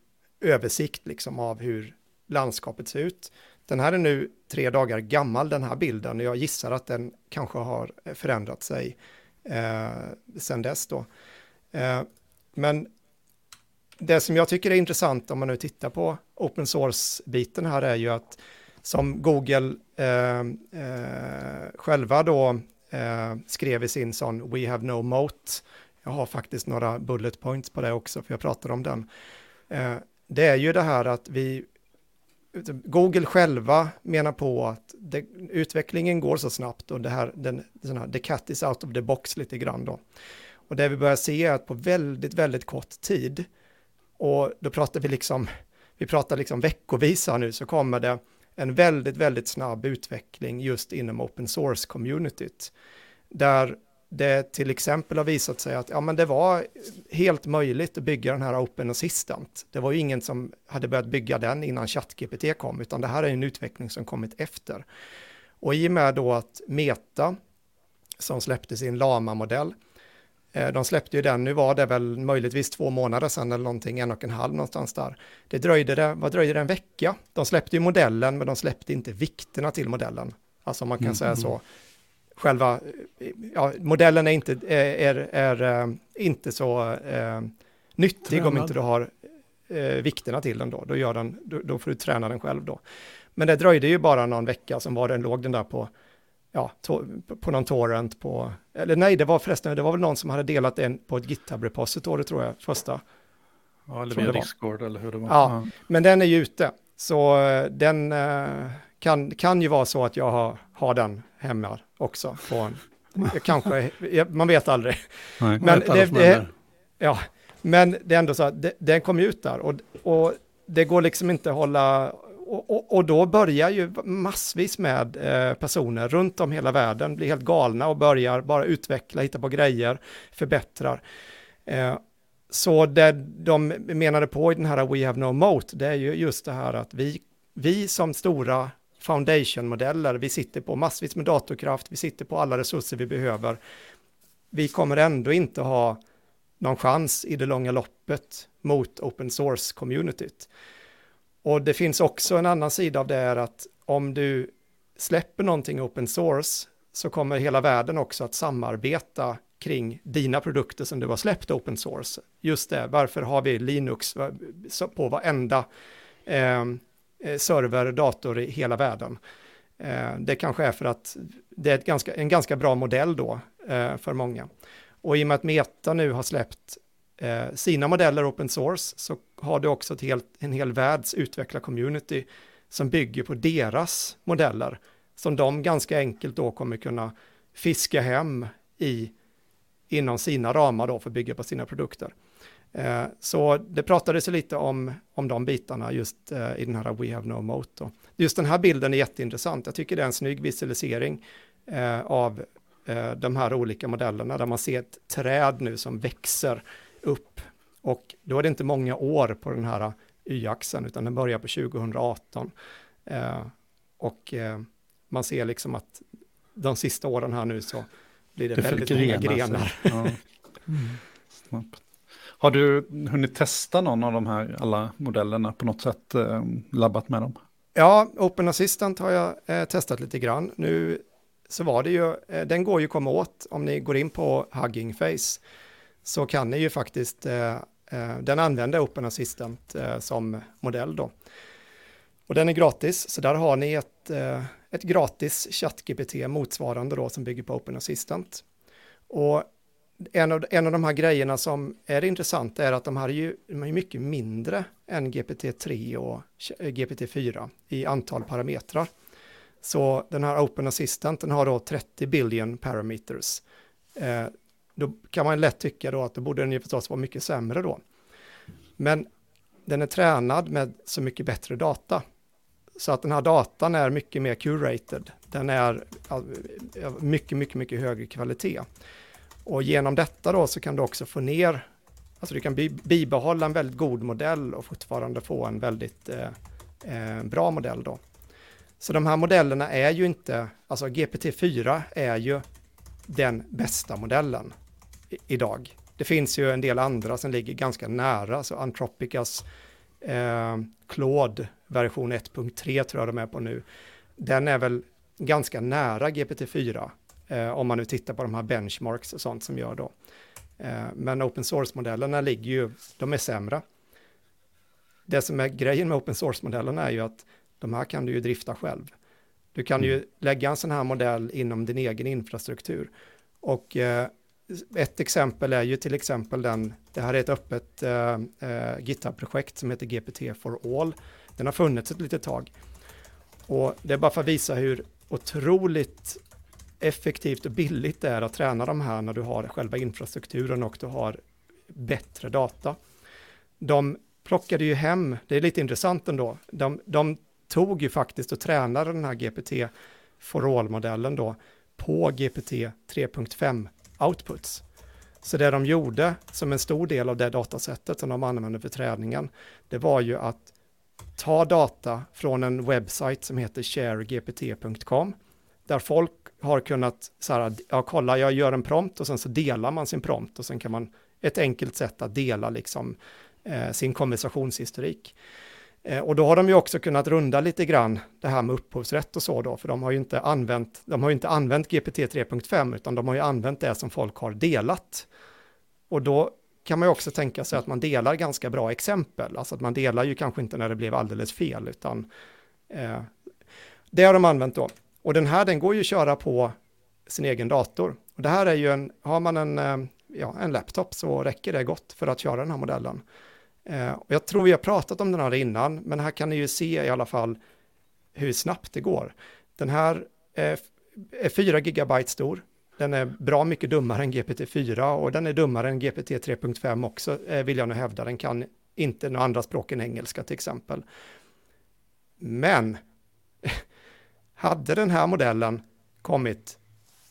översikt liksom av hur landskapet ser ut. Den här är nu tre dagar gammal, den här bilden, och jag gissar att den kanske har förändrat sig eh, sedan dess då. Eh, men det som jag tycker är intressant om man nu tittar på open source-biten här är ju att som Google eh, eh, själva då eh, skrev i sin sån We have no moat. Jag har faktiskt några bullet points på det också, för jag pratade om den. Eh, det är ju det här att vi, Google själva menar på att det, utvecklingen går så snabbt och det här, den, den här, the cat is out of the box lite grann då. Och det vi börjar se är att på väldigt, väldigt kort tid, och då pratar vi liksom, vi pratar liksom veckovis här nu, så kommer det en väldigt, väldigt snabb utveckling just inom open source-communityt. Där det till exempel har visat sig att ja, men det var helt möjligt att bygga den här Open Assistant. Det var ju ingen som hade börjat bygga den innan ChatGPT kom, utan det här är en utveckling som kommit efter. Och i och med då att Meta, som släppte sin Lama-modell, eh, de släppte ju den, nu var det väl möjligtvis två månader sedan eller någonting, en och en halv någonstans där. Det dröjde, det, vad dröjde det, en vecka? De släppte ju modellen, men de släppte inte vikterna till modellen. Alltså man kan mm. säga så, själva ja, modellen är inte, är, är, är eh, inte så eh, nyttig Tränad. om inte du har eh, vikterna till den då. Då, gör den, då, då, får du träna den själv då. Men det dröjde ju bara någon vecka som var den, låg den där på, ja, to, på någon torrent på, eller nej, det var förresten, det var väl någon som hade delat en på ett GitHub-repository tror jag, första. Ja, eller via Discord eller hur det var. Ja, ja, men den är ju ute. Så eh, den uh, kan, kan ju vara så att jag har, har den hemma också. På en, *laughs* kanske, man vet aldrig. Nej, men, det, det, ja, men det är ändå så att det, den kom ut där och, och det går liksom inte att hålla och, och, och, då börjar ju massvis med eh, personer runt om hela världen bli helt galna och börjar bara utveckla, hitta på grejer, förbättrar. Eh, så det de menade på i den här We have no moat, det är ju just det här att vi, vi som stora foundation-modeller, vi sitter på massvis med datorkraft, vi sitter på alla resurser vi behöver. Vi kommer ändå inte ha någon chans i det långa loppet mot open source-communityt. Och det finns också en annan sida av det är att om du släpper någonting open source så kommer hela världen också att samarbeta kring dina produkter som du har släppt open source. Just det, varför har vi Linux på varenda eh, Eh, server, dator i hela världen. Eh, det kanske är för att det är ganska, en ganska bra modell då eh, för många. Och i och med att Meta nu har släppt sina modeller open source så har du också ett helt, en hel världs utvecklar-community som bygger på deras modeller som de ganska enkelt då kommer kunna fiska hem i inom sina ramar då för att bygga på sina produkter. Eh, så det pratades lite om, om de bitarna just eh, i den här We Have No Mote. Just den här bilden är jätteintressant. Jag tycker det är en snygg visualisering eh, av de här olika modellerna där man ser ett träd nu som växer upp. Och då är det inte många år på den här y-axeln utan den börjar på 2018. och man ser liksom att de sista åren här nu så blir det, det väldigt många grenar. Ja. *laughs* Mm. Har du hunnit testa någon av de här alla modellerna på något sätt, eh, labbat med dem? Ja, Open Assistant har jag eh, testat lite grann. Nu så var det ju, eh, den går ju att komma åt om ni går in på Hugging Face så kan ni ju faktiskt, eh, eh den använder Open Assistant eh, som modell då. Och den är gratis, så där har ni ett, eh, ett gratis ChatGPT motsvarande då som bygger på Open Assistant. Och en av, en av de här grejerna som är intressant är att de här är ju de är mycket mindre än GPT-3 och GPT-4 i antal parametrar. Så den här Open Assistant den har då 30 billion parameters. Eh, då kan man lätt tycka då att då borde den ju förstås vara mycket sämre då. Men den är tränad med så mycket bättre data. Så att den här datan är mycket mer curated. Den är mycket, mycket, mycket högre kvalitet. Och genom detta då så kan du också få ner, alltså du kan bibehålla en väldigt god modell och fortfarande få en väldigt eh, eh, bra modell då. Så de här modellerna är ju inte, alltså GPT-4 är ju den bästa modellen i, idag. Det finns ju en del andra som ligger ganska nära, så Antropicas eh, Claude version 1.3 tror jag de är på nu. Den är väl ganska nära GPT-4 Eh, om man nu tittar på de här benchmarks och sånt som gör då. Eh, men open source-modellerna ligger ju, de är sämre. Det som är grejen med open source-modellerna är ju att de här kan du ju drifta själv. Du kan mm. ju lägga en sån här modell inom din egen infrastruktur. Och eh, ett exempel är ju till exempel den, det här är ett öppet eh, eh GitHub-projekt som heter GPT for all. Den har funnits ett litet tag. Och det är bara för att visa hur otroligt effektivt och billigt det är att träna de här när du har själva infrastrukturen och du har bättre data. De plockade ju hem, det är lite intressant ändå, de, de tog ju faktiskt och tränade den här GPT for all-modellen då på GPT 3.5 outputs. Så det de gjorde som en stor del av det datasättet som de använde för träningen, det var ju att ta data från en webbsajt som heter sharegpt.com, där folk har kunnat så här, ja kolla jag gör en prompt och sen så delar man sin prompt och sen kan man, ett enkelt sätt att dela liksom eh, sin konversationshistorik. Eh, och då har de ju också kunnat runda lite grann det här med upphovsrätt och så då, för de har ju inte använt, de har ju inte använt GPT 3.5 utan de har ju använt det som folk har delat. Och då kan man ju också tänka sig att man delar ganska bra exempel, alltså att man delar ju kanske inte när det blev alldeles fel, utan eh, det har de använt då. Och den här den går ju att köra på sin egen dator. Och det här är ju en, har man en, eh, ja, en laptop så räcker det gott för att köra den här modellen. Eh, och jag tror vi har pratat om den här innan, men här kan ni ju se i alla fall hur snabbt det går. Den här eh, är, är 4 gigabyte stor, den är bra mycket dummare än GPT-4 och den är dummare än GPT 3.5 också, eh, vill jag nu hävda. Den kan inte några andra språk än engelska till exempel. Men *laughs* hade den här modellen kommit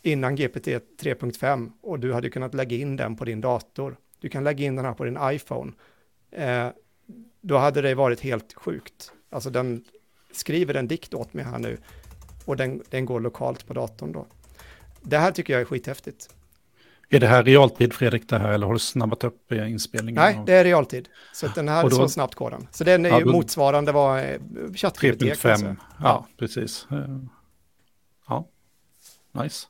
innan GPT 3.5 och du hade kunnat lägga in den på din dator, du kan lägga in den här på din iPhone, eh, då hade det varit helt sjukt. Alltså den skriver en dikt åt mig här nu och den, den går lokalt på datorn då. Det här tycker jag är skithäftigt. Är det här realtid Fredrik det här eller har du snabbat upp inspelningen? Nej, det är realtid. Så den här, då, så snabbt går den. Så den är ja, ju motsvarande vad eh, ChatGPT 3.5, ja, ja, precis. Eh, ja, nice.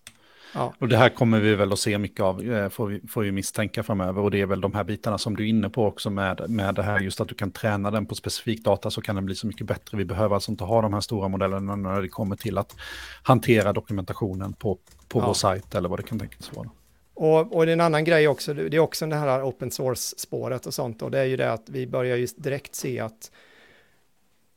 Ja. Och det här kommer vi väl att se mycket av, eh, får vi, får vi misstänka framöver. Och det är väl de här bitarna som du är inne på också med, med det här, just att du kan träna den på specifik data så kan den bli så mycket bättre. Vi behöver alltså inte ha de här stora modellerna när det kommer till att hantera dokumentationen på, på ja. vår sajt eller vad det kan tänkas vara. Och, och en annan grej också, det är också det här open source-spåret och sånt, och det är ju det att vi börjar ju direkt se att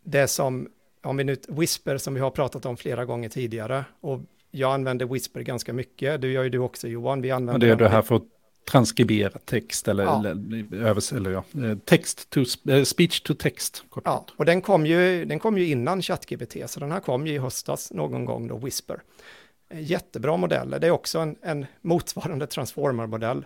det som, om vi nu, Whisper som vi har pratat om flera gånger tidigare, och jag använder Whisper ganska mycket, det gör ju du också Johan, vi använder det är det här för att transkribera text eller, ja. eller, eller ja, eh, text to, eh, speech to text. Ja, och den kom, ju, den kom ju innan ChatGPT, så den här kom ju i höstas någon gång då, Whisper. Jättebra modell, det är också en, en motsvarande transformer-modell.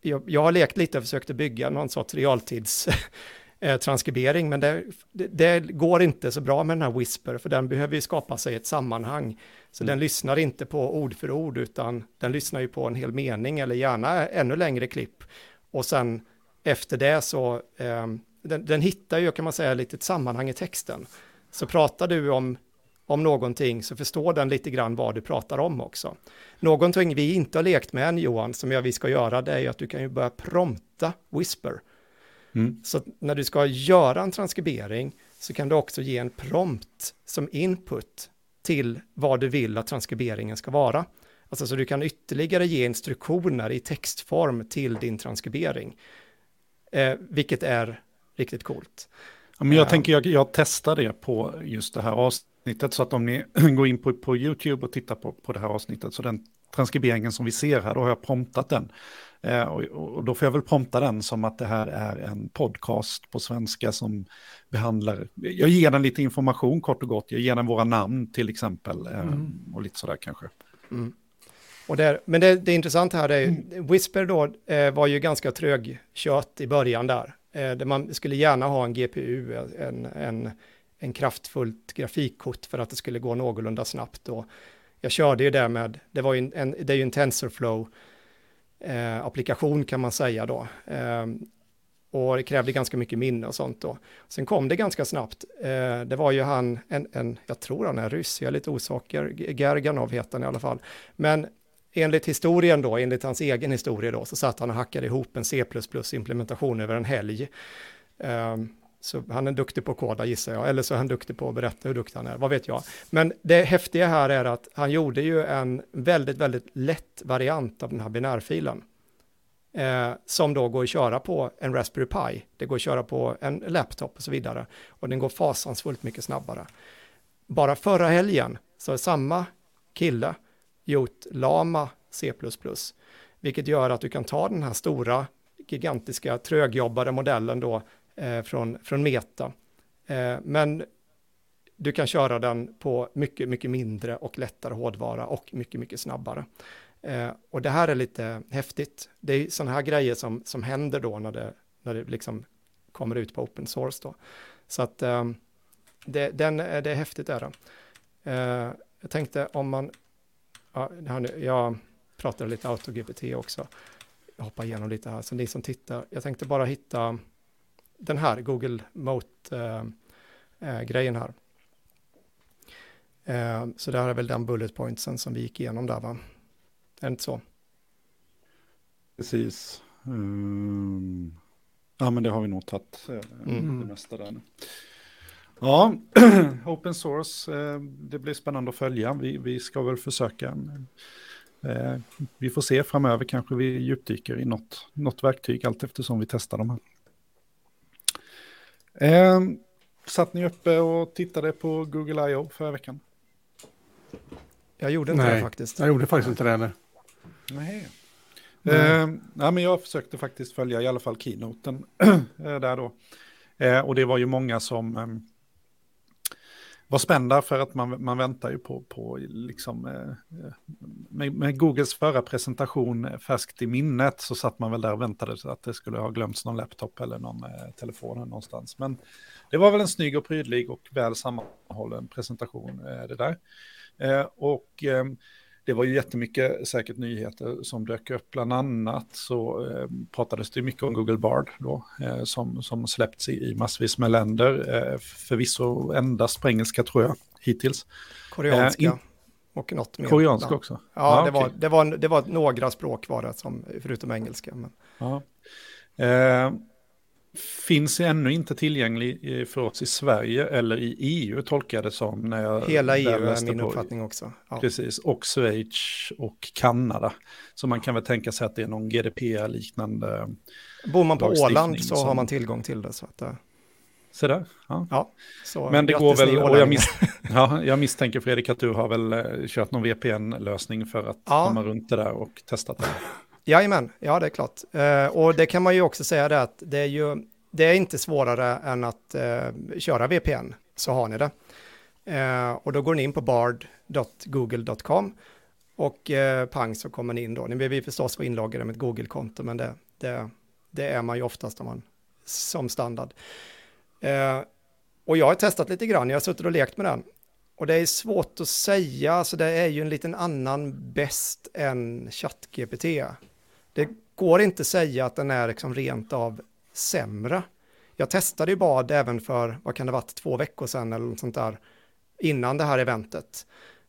jag, jag har lekt lite och försökt bygga någon sorts realtids *laughs* eh, transkribering, men det, det, det, går inte så bra med den här Whisper, för den behöver ju skapa sig ett sammanhang. Så mm. den lyssnar inte på ord för ord, utan den lyssnar ju på en hel mening, eller gärna ännu längre klipp. Och sen efter det så, eh, den, den, hittar ju, kan man säga, lite ett sammanhang i texten. Så pratar du om, om någonting så förstår den lite grann vad du pratar om också. Någonting vi inte har lekt med än, Johan, som jag, vi ska göra, det är ju att du kan ju börja prompta Whisper. Mm. Så när du ska göra en transkribering så kan du också ge en prompt som input till vad du vill att transkriberingen ska vara. Alltså så du kan ytterligare ge instruktioner i textform till din transkribering. Eh, vilket är riktigt coolt. Ja, men jag uh, tänker jag, jag testar det på just det här avsnittet så att om ni *clears throat* går in på, på YouTube och tittar på, på det här avsnittet så den transkriberingen som vi ser här, då har jag promptat den. Eh, och, och, då får jag väl prompta den som att det här är en podcast på svenska som behandlar, jag ger den lite information kort och gott, jag ger den våra namn till exempel eh, mm. och lite sådär kanske. Mm. Och där, men det, det intressanta här är, mm. Whisper då eh, var ju ganska trögkört i början där. Eh, där man skulle gärna ha en GPU, en, en, en kraftfullt grafikkort för att det skulle gå någorlunda snabbt. Och jag körde ju det med, det, var ju en, det är ju en TensorFlow eh, applikation kan man säga då. Eh, och det krävde ganska mycket minne och sånt då. Sen kom det ganska snabbt. Eh, det var ju han, en, en, jag tror han är ryss, jag är lite osäker, Gerganov heter han i alla fall. Men enligt historien då, enligt hans egen historia då, så satt han och hackade ihop en C++-implementation över en helg. Um, så han är duktig på att koda gissar jag, eller så är han duktig på att berätta hur duktig han är, vad vet jag. Men det häftiga här är att han gjorde ju en väldigt, väldigt lätt variant av den här binärfilen. Eh, som då går att köra på en Raspberry Pi, det går att köra på en laptop och så vidare. Och den går fasansfullt mycket snabbare. Bara förra helgen så är samma kille gjort Lama C++, vilket gör att du kan ta den här stora, gigantiska, trögjobbade modellen då Eh, från, från Meta. Eh, men du kan köra den på mycket, mycket mindre och lättare hårdvara och mycket, mycket snabbare. Eh, och det här är lite häftigt. Det är sådana här grejer som, som händer då när det, när det liksom kommer ut på open source då. Så att eh, det, den, eh, det är häftigt är det. Eh, jag tänkte om man, ja, här, jag pratade lite AutoGPT också. Jag hoppar igenom lite här, så ni som tittar, jag tänkte bara hitta den här Google Moat-grejen eh, eh, här. Eh, så det här är väl den bullet pointsen som vi gick igenom där va? Är det inte så? Precis. Um, ja men det har vi nog tagit mm. det mesta där. Ja, *clears throat* open source, det blir spännande att följa. Vi, vi ska väl försöka. Vi får se framöver, kanske vi djupdyker i något, något verktyg allt eftersom vi testar de här. Eh, satt ni uppe och tittade på Google I.O. förra veckan? Jag gjorde inte Nej, det faktiskt. Jag gjorde faktiskt inte det heller. Nej. Mm. Eh, ja, men jag försökte faktiskt följa i alla fall keynoten *clears throat* eh, där då. Eh, och det var ju många som ehm, var spända för att man, man väntar ju på, på liksom, eh, eh, med, med, Googles förra presentation eh, färskt i minnet så satt man väl där och väntade så att det skulle ha glömts någon laptop eller någon telefon någonstans. Men det var väl en snygg och prydlig och väl sammanhållen presentation det där. Och ehm, det var ju jättemycket säkert nyheter som dök upp. Bland annat så eh, pratades det mycket om Google Bard då, eh, som, som släppts i, i massvis med länder. Eh, förvisso endast på engelska tror jag hittills. Koreanska. Eh, in, och något mer. Koreanska också? Ja, ah, det, okay. var, det, var, det var några språk var det, som, förutom engelska. Men... Ja. Eh, finns ännu inte tillgänglig för oss i Sverige eller i EU tolkar jag det som. När jag Hela EU är min på, uppfattning också. Ja. Precis, och Schweiz och Kanada. Så man kan väl tänka sig att det är någon GDPR-liknande Bor man på Åland så som... har man tillgång till det. Så att, uh... Så där, ja. ja så Men det går väl, och jag, mis *laughs* ja, jag misstänker Fredrik att du har väl uh, kört någon VPN-lösning för att ja. komma runt det där och testat det. Jajamän, ja det är klart. Eh, och det kan man ju också säga det att det är ju, det är inte svårare än att eh, köra VPN, så har ni det. Eh, och då går ni in på bard.google.com och eh, pang så kommer ni in då. Ni behöver förstås vara inloggade med ett Google-konto, men det, det, det, är man ju oftast om man, som standard. Eh, och jag har testat lite grann, jag har suttit och lekt med den. Och det är svårt att säga, så det är ju en liten annan bäst än ChatGPT. Det går inte att säga att den är liksom rent av sämre. Jag testade ju bad även för, vad kan det varit, två veckor sedan eller något sånt där, innan det här eventet.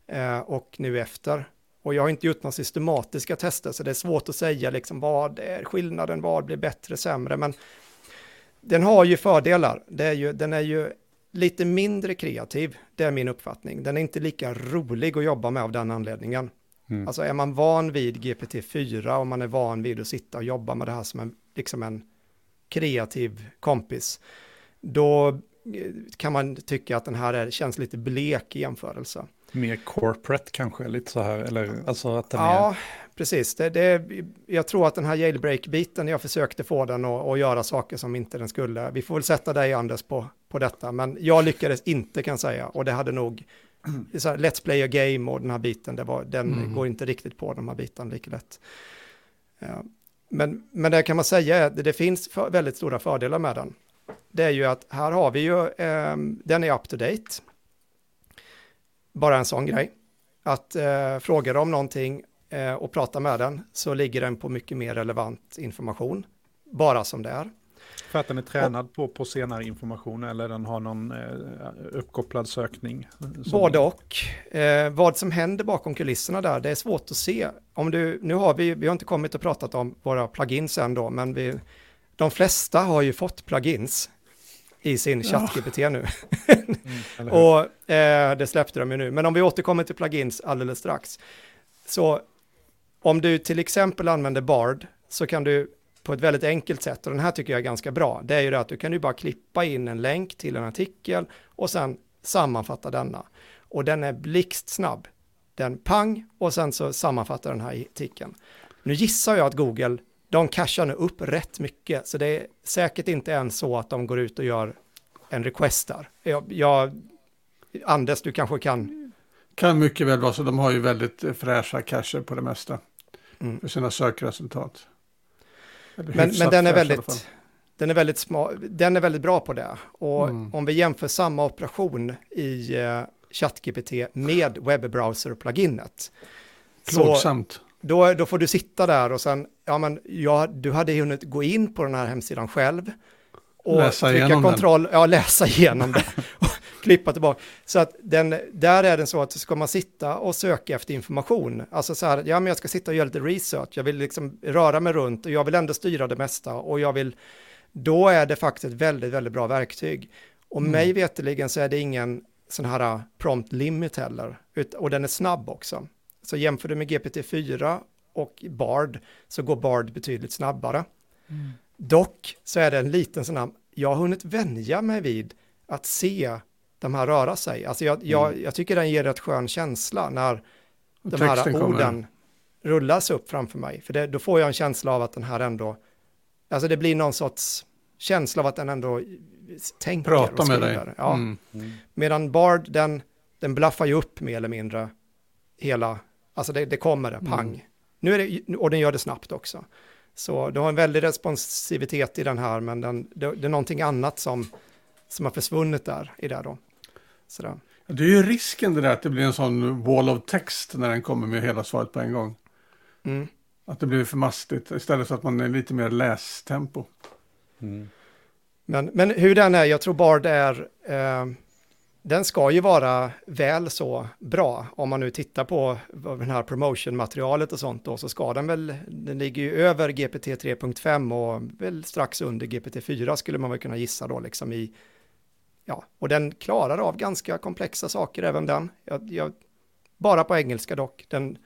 Eh, och nu efter. Och jag har inte gjort några systematiska tester, så det är svårt att säga liksom vad är skillnaden, vad blir bättre, sämre, men den har ju fördelar. Det är ju, den är ju lite mindre kreativ, det är min uppfattning. Den är inte lika rolig att jobba med av den anledningen. Mm. Alltså är man van vid GPT-4 och man är van vid att sitta och jobba med det här som en, liksom en kreativ kompis, då eh, kan man tycka att den här är, känns lite blek i jämförelse. Mer corporate kanske, lite så här, eller alltså att den Ja, är... precis. Det, det, jag tror att den här jailbreak-biten, jag försökte få den att, göra saker som inte den skulle. Vi får väl sätta dig, Anders, på, på detta, men jag lyckades inte kan säga, och det hade nog *clears throat* så här, Let's play a game och den här biten, det var, den mm. går inte riktigt på de här bitarna lika lätt. Ja. Men, men det kan man säga är att det finns för, väldigt stora fördelar med den. Det är ju att här har vi ju, eh, den är up to date. Bara en sån grej. Att eh, fråga om någonting eh, och prata med den så ligger den på mycket mer relevant information. Bara som det är. För att den är tränad på, på senare information eller den har någon eh, uppkopplad sökning? Både och. Eh, vad som händer bakom kulisserna där, det är svårt att se. Om du, nu har vi, vi har inte kommit och pratat om våra plugins än då, men vi, de flesta har ju fått plugins i sin ChatGPT nu. mm, och eh, det släppte de ju nu. Men om vi återkommer till plugins alldeles strax. Så om du till exempel använder Bard så kan du på ett väldigt enkelt sätt, och den här tycker jag är ganska bra, det är ju det att du kan ju bara klippa in en länk till en artikel och sen sammanfatta denna. Och den är blixtsnabb. Den pang och sen så sammanfattar den här artikeln. Nu gissar jag att Google, de cashar nu upp rätt mycket, så det är säkert inte ens så att de går ut och gör en request där. Jag, jag, Anders, du kanske kan... Kan mycket väl vara så, de har ju väldigt fräscha cacher på det mesta mm. för sina sökresultat. Men, men den är väldigt, den är väldigt, sma, den är väldigt bra på det. Och mm. om vi jämför samma operation i uh, ChatGPT med webbrowser-pluginet. Plågsamt. Då, då får du sitta där och sen, ja men ja, du hade hunnit gå in på den här hemsidan själv. Och läsa trycka kontroll, den. ja läsa igenom det. *laughs* klippa tillbaka. Så att den, där är det så att ska man sitta och söka efter information, alltså så här, ja men jag ska sitta och göra lite research, jag vill liksom röra mig runt och jag vill ändå styra det mesta och jag vill, då är det faktiskt ett väldigt, väldigt bra verktyg. Och mm. mig veteligen så är det ingen sån här uh, prompt limit heller, och den är snabb också. Så jämför du med GPT-4 och Bard så går Bard betydligt snabbare. Mm. Dock så är det en liten sån här, jag har hunnit vänja mig vid att se de här röra sig. Alltså jag, jag, mm. jag tycker den ger rätt skön känsla när de här orden kommer. rullas upp framför mig. För det, då får jag en känsla av att den här ändå, alltså det blir någon sorts känsla av att den ändå tänker. Prata med dig. Ja. Mm. Mm. Medan Bard, den, den blaffar ju upp mer eller mindre hela, alltså det, det kommer det, pang. Mm. Nu är det, och den gör det snabbt också. Så du har en väldig responsivitet i den här, men den, det, det är någonting annat som, som har försvunnit där i det då. Sådär. Det är ju risken det där att det blir en sån wall of text när den kommer med hela svaret på en gång. Mm. Att det blir för mastigt istället för att man är lite mer lästempo. Mm. Men, men hur den är, jag tror Bard är, eh, den ska ju vara väl så bra. Om man nu tittar på den här promotion-materialet och sånt då, så ska den väl, den ligger ju över GPT 3.5 och väl strax under GPT 4 skulle man väl kunna gissa då, liksom i ja, och den klarar av ganska komplexa saker även den. Jag, jag, bara på engelska dock. Den,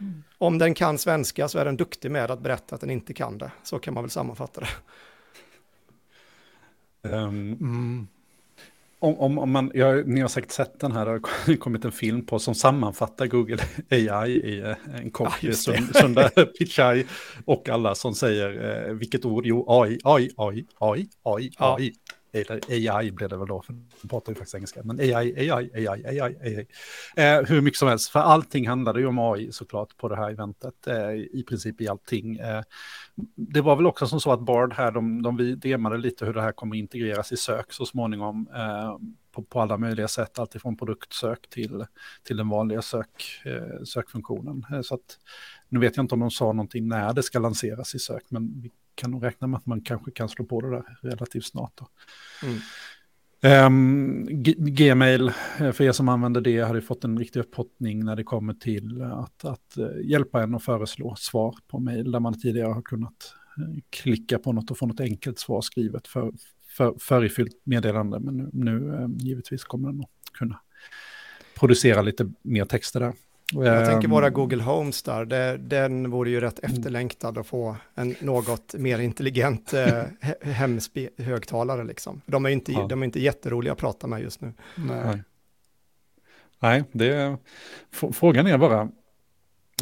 mm. Om den kan svenska så är den duktig med att berätta att den inte kan det. Så kan man väl sammanfatta det. Um, mm. om, om, om man, ja, ni har säkert sett den här, det har kommit en film på som sammanfattar Google AI i eh, en kort ja, Sunda *laughs* Pichai och alla som säger eh, vilket ord, jo AI, AI, AI, AI, AI, AI, eller AI blev det väl då, för de pratar ju faktiskt engelska, men AI, AI, AI, AI, AI. Eh, hur mycket som helst, för allting handlade ju om AI såklart på det här eventet, eh, i princip i allting. Eh, det var väl också som så att Bard här, de, de demade lite hur det här kommer integreras i sök så småningom, eh, på, på, alla möjliga sätt, alltifrån produktsök till, till den vanliga sök, eh, sökfunktionen. Eh, så att, nu vet jag inte om de sa någonting när det ska lanseras i sök, men vi kan nog räkna med att man kanske kan slå på det där relativt snart. Mm. Um, Gmail, eh, för er som använder det, har fått en riktig upphottning när det kommer till att, att uh, hjälpa en att föreslå svar på mejl där man tidigare har kunnat uh, klicka på något och få något enkelt svar skrivet för, för, förifyllt meddelande. Men nu, nu givetvis kommer den att kunna producera lite mer texter där. Jag tänker våra ehm. Google Homes där, det, den vore ju rätt efterlängtad att få en något mer intelligent eh, *laughs* hemhögtalare liksom. De är, inte, ja. de är inte jätteroliga att prata med just nu. Nej, Nej det, frågan är bara,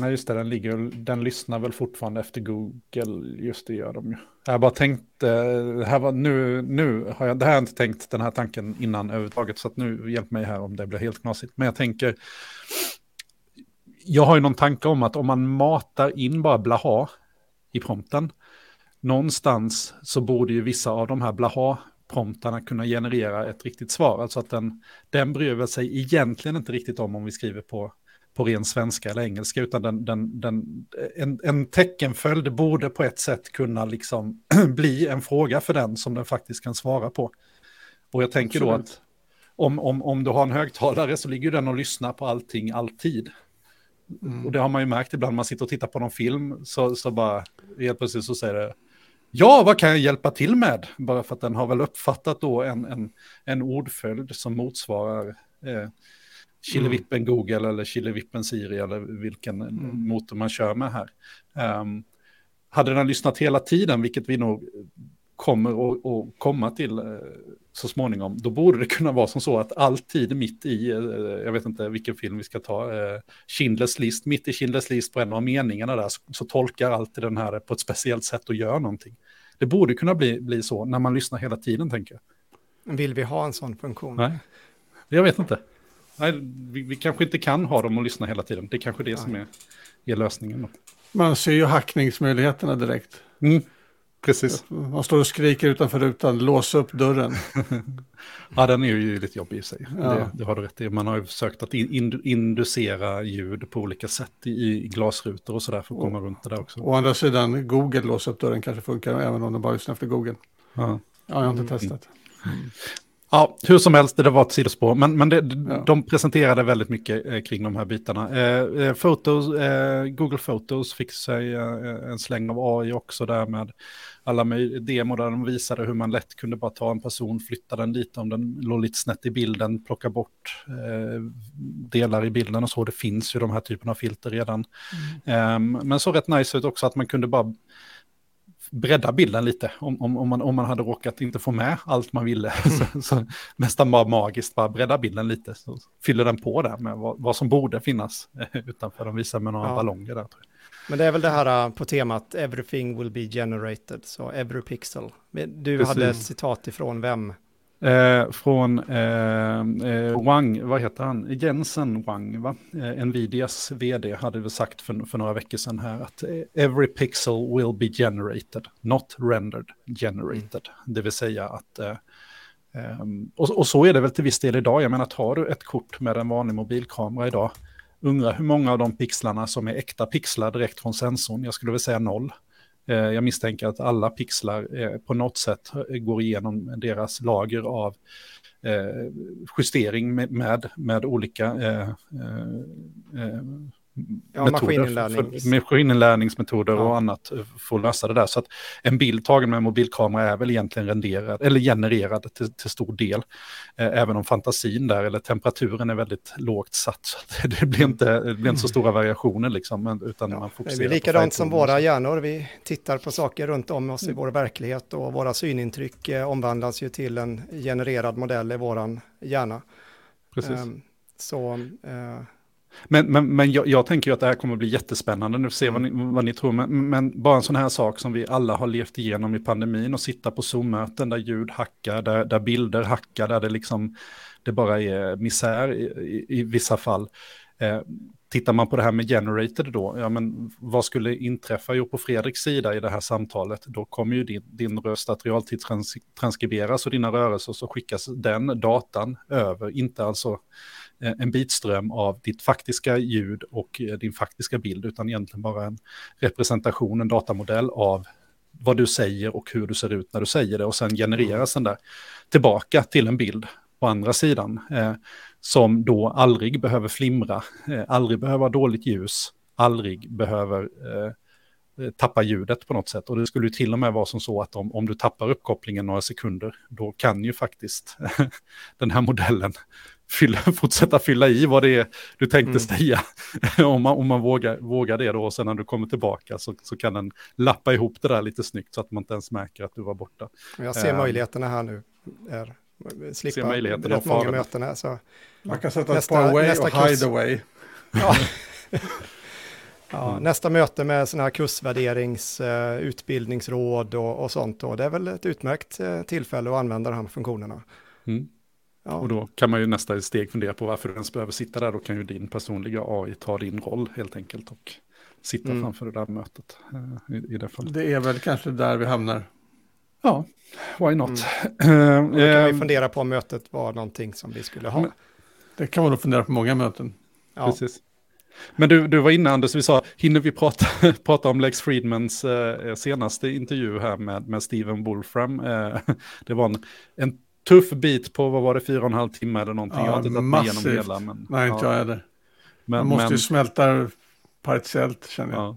nej just det, den, ligger, den lyssnar väl fortfarande efter Google, just det gör de ju. Jag bara tänkte, här var, nu, nu har jag, det här har jag inte tänkt den här tanken innan överhuvudtaget, så att nu hjälp mig här om det blir helt knasigt. Men jag tänker, jag har ju någon tanke om att om man matar in bara blaha i prompten, någonstans så borde ju vissa av de här blaha promptarna kunna generera ett riktigt svar. Alltså att den, den bryr sig egentligen inte riktigt om om vi skriver på, på ren svenska eller engelska, utan den, den, den, en, en teckenföljd borde på ett sätt kunna liksom *clears throat* bli en fråga för den som den faktiskt kan svara på. Och jag tänker Absolut. då att om, om, om du har en högtalare så ligger den och lyssnar på allting alltid. Mm. Och det har man ju märkt ibland, man sitter och tittar på någon film, så, så bara helt plötsligt så säger det, ja, vad kan jag hjälpa till med? Bara för att den har väl uppfattat då en, en, en ordföljd som motsvarar eh, Killevippen mm. Google eller Killevippen Siri eller vilken mm. motor man kör med här. Um, hade den lyssnat hela tiden, vilket vi nog kommer att komma till eh, så småningom, då borde det kunna vara som så att alltid mitt i, eh, jag vet inte vilken film vi ska ta, eh, Schindlers list, mitt i Schindlers list på en av meningarna där, så, så tolkar alltid den här på ett speciellt sätt och gör någonting. Det borde kunna bli, bli så när man lyssnar hela tiden, tänker jag. Vill vi ha en sån funktion? Nej, jag vet inte. Nej, vi, vi kanske inte kan ha dem och lyssna hela tiden. Det är kanske det Nej. som är, är lösningen. Då. Man ser ju hackningsmöjligheterna direkt. Mm. Precis. Man står och skriker utanför rutan, lås upp dörren. ja, den är ju lite jobbig i sig. Ja. Det, det, har du rätt i. Man har ju försökt att in, inducera ljud på olika sätt i, i glasrutor och sådär för att komma runt det där också. Å andra sidan, Google lås upp dörren kanske funkar även om de bara lyssnar efter Google. Ja, ja jag har inte mm. testat. Mm. Ja, hur som helst, det var ett sidospår. Men, men det, ja. de presenterade väldigt mycket eh, kring de här bitarna. Eh, eh Photos, eh, Google Photos fick sig eh, en släng av AI också där med alla demor där de visade hur man lätt kunde bara ta en person, flytta den lite om den låg lite snett i bilden, plocka bort eh, delar i bilden och så. Det finns ju de här typerna av filter redan. Mm. Ehm, men så rätt nice ut också att man kunde bara bredda bilden lite. Om, om, om, man, om man hade råkat inte få med allt man ville. Mm. *laughs* så, så nästan bara magiskt bara bredda bilden lite. Så fyller den på där med vad, vad som borde finnas *laughs* utanför. De visar med några ja. ballonger där. Tror jag. Men det är väl det här uh, på temat everything will be generated, så every pixel. Du Precis. hade ett citat ifrån vem? Eh, från eh, eh, Wang, vad heter han? Jensen Wang, va? Eh, Nvidias vd hade väl sagt för, för några veckor sedan här att eh, every pixel will be generated, not rendered, generated. Mm. Det vill säga att, ehm, och, och, så är det väl till viss del idag. Jag menar, tar du ett kort med en vanlig mobilkamera idag, undrar hur många av de pixlarna som är äkta pixlar direkt från sensorn. Jag skulle väl säga noll. Eh, jag misstänker att alla pixlar eh, på något sätt eh, går igenom deras lager av justering med, med, med olika ja, metoder, maskininlärningsmetoder ja. och annat för att lösa det där. Så att en bild tagen med mobilkamera är väl egentligen renderad, eller genererad till, till stor del. Eh, även om fantasin där, eller temperaturen är väldigt lågt satt. Så *laughs* det, blir inte, det blir inte så stora variationer liksom, utan ja, man fokuserar Det är likadant som våra hjärnor, vi tittar på saker runt om oss i mm. vår verklighet och våra synintryck eh, omvandlas ju till en genererad modell i våran hjärna. Precis. Um, så... Men, men, men jag, jag, tänker ju att det här kommer att bli jättespännande. Nu får se vad ni, vad ni tror. Men, men, bara en sån här sak som vi alla har levt igenom i pandemin och sitta på Zoom-möten där ljud hackar, där, där bilder hackar, där det liksom det bara är misär i, i, i vissa fall. Eh, tittar man på det här med generated då, ja men vad skulle inträffa? Jo, på Fredriks sida i det här samtalet, då kommer ju din, din röst att realtidstranskriberas och dina rörelser så skickas den datan över, inte alltså Eh, en bitström av ditt faktiska ljud och eh, din faktiska bild, utan egentligen bara en representation, en datamodell av vad du säger och hur du ser ut när du säger det. Och sen genereras den där tillbaka till en bild på andra sidan, eh, som då aldrig behöver flimra, eh, aldrig behöver ha dåligt ljus, aldrig behöver Eh, eh tappa ljudet på något sätt. Och det skulle ju till och med vara som så att om, om du tappar uppkopplingen några sekunder, då kan ju faktiskt *laughs* den här modellen fylla, *laughs* fortsätta fylla i vad det är du tänkte mm. säga. *laughs* om man, om man vågar, vågar det då, och sen när du kommer tillbaka så, så kan den lappa ihop det där lite snyggt så att man inte ens märker att du var borta. Jag ser uh, möjligheterna här nu. Är, slippa rätt många möten här. Så. Man kan sätta nästa, ett par away och hide away. *laughs* Ja. Ja, mm. Nästa möte med sådana här kursvärderings, uh, utbildningsråd och, och sånt. Och det är väl ett utmärkt uh, tillfälle att använda de här funktionerna. Mm. Ja. Och då kan man ju nästa steg fundera på varför du ens behöver sitta där. Då kan ju din personliga AI ta din roll helt enkelt och sitta mm. framför det där mötet. Uh, i, i det, fallet. det är väl kanske där vi hamnar. Ja, why not? Mm. *clears throat* då kan vi fundera på om mötet var någonting som vi skulle ha. Det kan man då fundera på många möten. Ja. Precis. Men du, du var inne Anders, vi sa, hinner vi prata, *laughs* prata om Lex Friedmans eh, senaste intervju här med, med Steven Wolfram? Eh, *laughs* det var en, en tuff bit på, vad var det, fyra och en halv timme eller någonting? Ja, jag har inte tagit igenom hela. Men, Nej, inte ja. jag heller. Man måste men, ju smälta partiellt känner jag. Ja.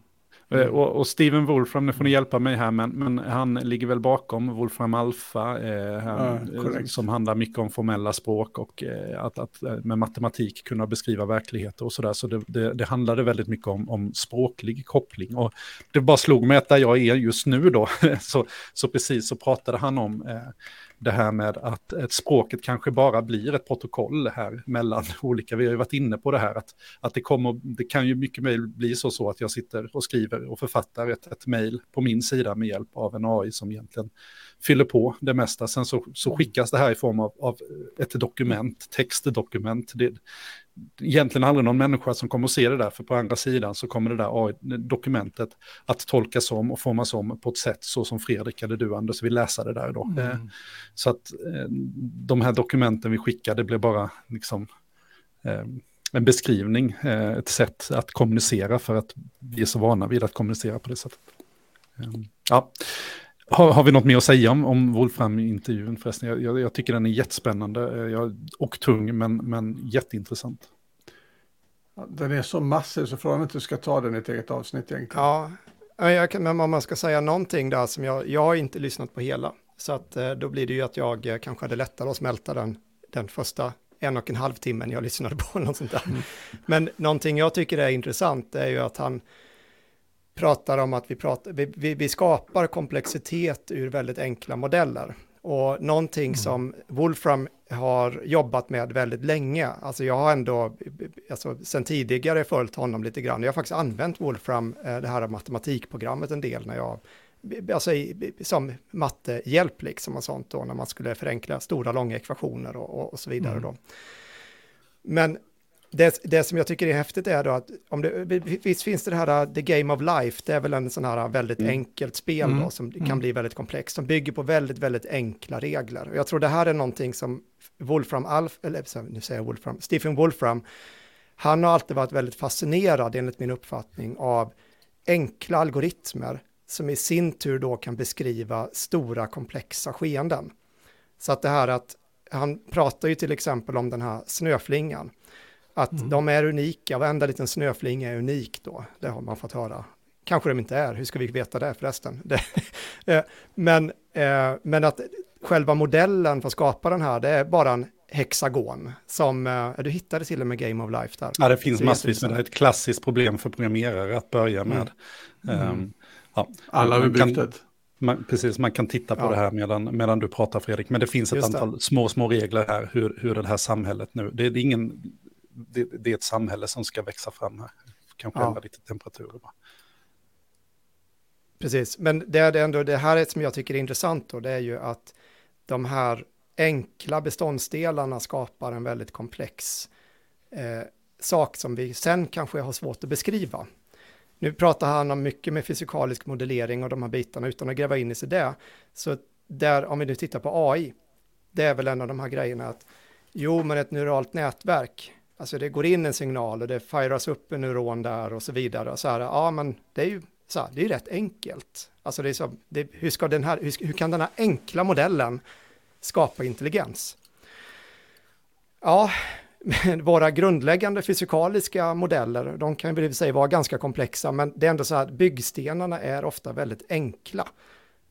Mm. Och, och, Steven Wolfram, nu får ni hjälpa mig här, men, men han ligger väl bakom Wolfram Alpha, eh, här, ja, som handlar mycket om formella språk och eh, att, att, eh, med matematik kunna beskriva verkligheter och sådär. Så det, det, det handlade väldigt mycket om, om språklig koppling. Och det bara slog mig att där jag är just nu då, *laughs* så, så precis så pratade han om eh, det här med att ett språket kanske bara blir ett protokoll här mellan *laughs* olika, vi har ju varit inne på det här, att, att det, kommer, det kan ju mycket väl bli så, så att jag sitter och skriver och författar ett, ett mejl på min sida med hjälp av en AI som egentligen fyller på det mesta. Sen så, så skickas det här i form av, av ett dokument, textdokument. Det, egentligen aldrig någon människa som kommer att se det där, för på andra sidan så kommer det där dokumentet att tolkas om och formas om på ett sätt så som Fredrik eller du Anders vill läsa det där då. Mm. Eh, så att eh, de här dokumenten vi skickar, det blir bara liksom eh, en beskrivning, ett sätt att kommunicera för att vi är så vana vid att kommunicera på det sättet. Ja. Har, har vi något mer att säga om, om Wolfram-intervjun förresten? Jag, jag, jag, tycker den är jättespännande eh, jag, och tung, men, men jätteintressant. Den är så massiv så frågan är inte du ska ta den i ett eget avsnitt egentligen. Ja, kan, men om man ska säga någonting där som jag, jag har inte lyssnat på hela. Så att eh, då blir det ju att jag eh, kanske hade lättare att smälta den, den första en och en halv timmen jag lyssnade på. Något sånt där. Mm. Men någonting jag tycker är intressant är ju att han, pratar om att vi, pratar, vi, vi, vi skapar komplexitet ur väldigt enkla modeller. Och någonting mm. som Wolfram har jobbat med väldigt länge, alltså jag har ändå, alltså sen tidigare följt honom lite grann, jag har faktiskt använt Wolfram, eh, det här matematikprogrammet en del när jag, alltså som mattehjälp liksom och sånt då, när man skulle förenkla stora långa ekvationer och, och, och så vidare mm. då. Men det, det som jag tycker är häftigt är då att om det, visst finns det här uh, The Game of Life, det är väl en sån här uh, väldigt mm. enkelt spel mm. då, som kan mm. bli väldigt komplext, som bygger på väldigt, väldigt enkla regler. Och jag tror det här är någonting som Wolfram Alf, eller nu säger jag Wolfram, Stephen Wolfram, han har alltid varit väldigt fascinerad enligt min uppfattning av enkla algoritmer som i sin tur då kan beskriva stora komplexa skeenden. Så att det här att han pratar ju till exempel om den här snöflingan Att mm. de är unika, varenda liten snöflinga är unik då, det har man fått höra. Kanske de inte är, hur ska vi veta det förresten? *laughs* Eh, men, eh, men att själva modellen för att skapa den här, det är bara en hexagon som, eh, du hittade till och med Game of Life där. Ja, det finns massvis, men det är ett klassiskt problem för programmerare att börja med. Mm. Um, ja. Alla har byggt ett. Man, precis, man kan titta på ja. det här medan, medan du pratar Fredrik. Men det finns ett Just antal det. små, små regler här hur, hur det här samhället nu, det, det är ingen, det, det, är ett samhälle som ska växa fram här. Kanske ja. lite temperaturer bara. Precis, men det är det ändå, det här är som jag tycker är intressant då, det är ju att de här enkla beståndsdelarna skapar en väldigt komplex eh, sak som vi sen kanske har svårt att beskriva. Nu pratar han om mycket med fysikalisk modellering och de här bitarna utan att gräva in i sig det. Så där, om vi nu tittar på AI, det är väl en av de här grejerna att jo, men ett neuralt nätverk, alltså det går in en signal och det firas upp en neuron där och så vidare. Så här, ja, men det är ju så här, det är rätt enkelt. Alltså det är så, det, hur, ska den här, hur, hur kan den här enkla modellen skapa intelligens? Ja, våra grundläggande fysikaliska modeller, de kan i sig vara ganska komplexa, men det är ändå så att byggstenarna är ofta väldigt enkla.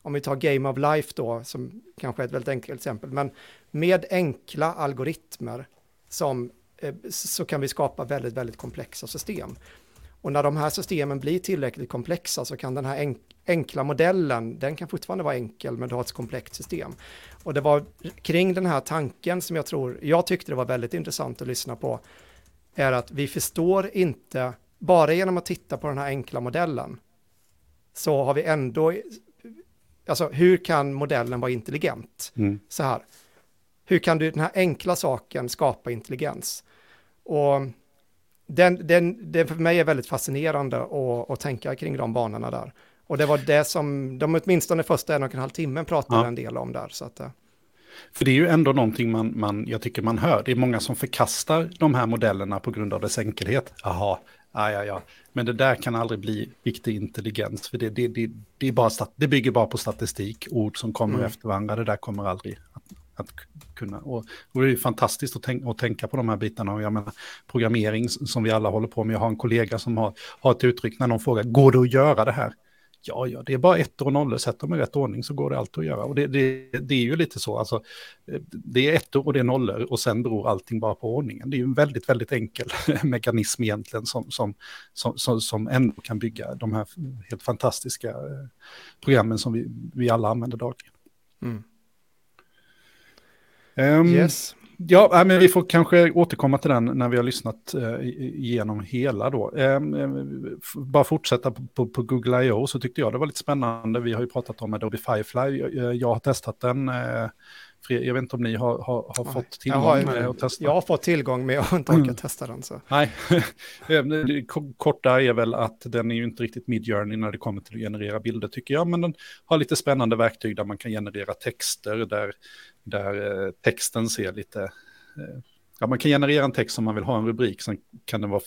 Om vi tar Game of Life då, som kanske är ett väldigt enkelt exempel, men med enkla algoritmer som, så kan vi skapa väldigt, väldigt komplexa system. Och när de här systemen blir tillräckligt komplexa så kan den här enkla modellen, den kan fortfarande vara enkel men du har ett komplext system. Och det var kring den här tanken som jag tror, jag tyckte det var väldigt intressant att lyssna på, är att vi förstår inte, bara genom att titta på den här enkla modellen, så har vi ändå, alltså hur kan modellen vara intelligent? Mm. Så här, hur kan du den här enkla saken skapa intelligens? Och den, den, det för mig är väldigt fascinerande att, att tänka kring de banorna där. Och det var det som de åtminstone första en och en halv timmen pratade ja. en del om där. Så att, eh. för det är ju ändå någonting man, man, jag tycker man hör. Det är många som förkastar de här modellerna på grund av dess enkelhet. Jaha, ja, ja, ja. Men det där kan aldrig bli riktig intelligens. För det, det, det, det, är bara det bygger bara på statistik, ord som kommer mm. efter varandra. Det där kommer aldrig att, kunna. Och, och, det är ju fantastiskt att, tänk, att tänka på de här bitarna. Och jag menar, programmering som vi alla håller på med. Jag har en kollega som har, har ett uttryck när någon frågar, går det att göra det här? Ja, ja, det är bara ettor och nollor, sätter dem i rätt ordning så går det alltid att göra. Och det, det, det är ju lite så, alltså, eh, det är ettor och det är nollor och sen beror allting bara på ordningen. Det är ju en väldigt, väldigt enkel *laughs* mekanism egentligen som, som, som, som, som ändå kan bygga de här helt fantastiska eh, programmen som vi, vi alla använder dagligen. Mm. Um, yes. Ja, men vi får kanske återkomma till den när vi har lyssnat eh, igenom hela då. Eh, bara fortsätta på, på, på, Google I.O. så tyckte jag det var lite spännande. Vi har ju pratat om Adobe Firefly. Jag, jag har testat den. Eh, jag vet inte om ni har, har, har fått tillgång jag har, att testa. Jag har fått tillgång men jag har inte orkat mm. testa den. Så. Nej, *laughs* korta är väl att den är ju inte riktigt mid-journey när det kommer till att generera bilder tycker jag. Men den har lite spännande verktyg där man kan generera texter där där eh, texten ser lite... Eh, ja, man kan generera en text som man vill ha en rubrik, sen kan den vara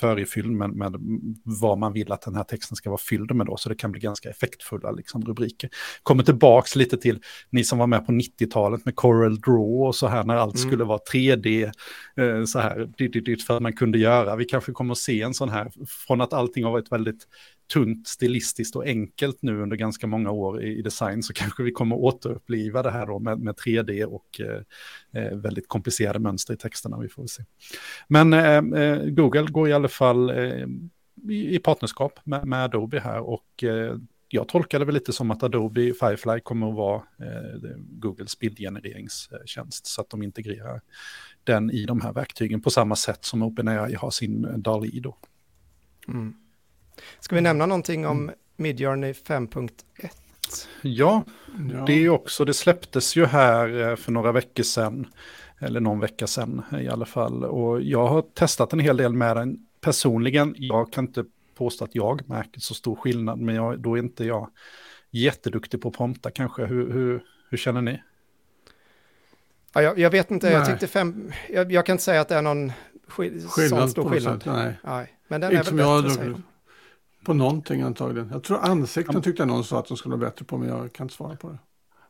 förifylld med, med vad man vill att den här texten ska vara fylld med då, så det kan bli ganska effektfulla liksom, rubriker. Kommer tillbaka lite till ni som var med på 90-talet med Coral Draw och så här när allt mm. skulle vara 3D, eh, så här, för att man kunde göra. Vi kanske kommer att se en sån här, från att allting har varit väldigt tunt, stilistiskt och enkelt nu under ganska många år i, i design så *laughs* kanske vi kommer återuppliva det här då med, med 3D och eh, eh, väldigt komplicerade mönster i texterna. Vi får se. Men eh, eh, Google går i alla fall eh, i, i, partnerskap med, med, Adobe här och eh, jag tolkar det väl lite som att Adobe Firefly kommer att vara eh, Googles bildgenereringstjänst så att de integrerar den i de här verktygen på samma sätt som OpenAI har sin DALI då. Mm. Ska vi nämna någonting om. Midjourney 5.1? Ja, ja, det är också, det släpptes ju här eh, för några veckor sedan, eller någon vecka sedan i alla fall. Och jag har testat en hel del med den personligen. Jag kan inte påstå att jag märker så stor skillnad, men jag, då är inte jag jätteduktig på att prompta kanske. Hur, hur, hur känner ni? Ja, jag, jag vet inte, nej. jag tyckte fem, jag, jag, kan inte säga att det är någon sk skillnad stor skillnad. Sätt, nej. nej. Men den inte är väl bättre, jag, på någonting antagligen. Jag tror ansikten tyckte någon sa att de skulle vara bättre på, men jag kan inte svara på det.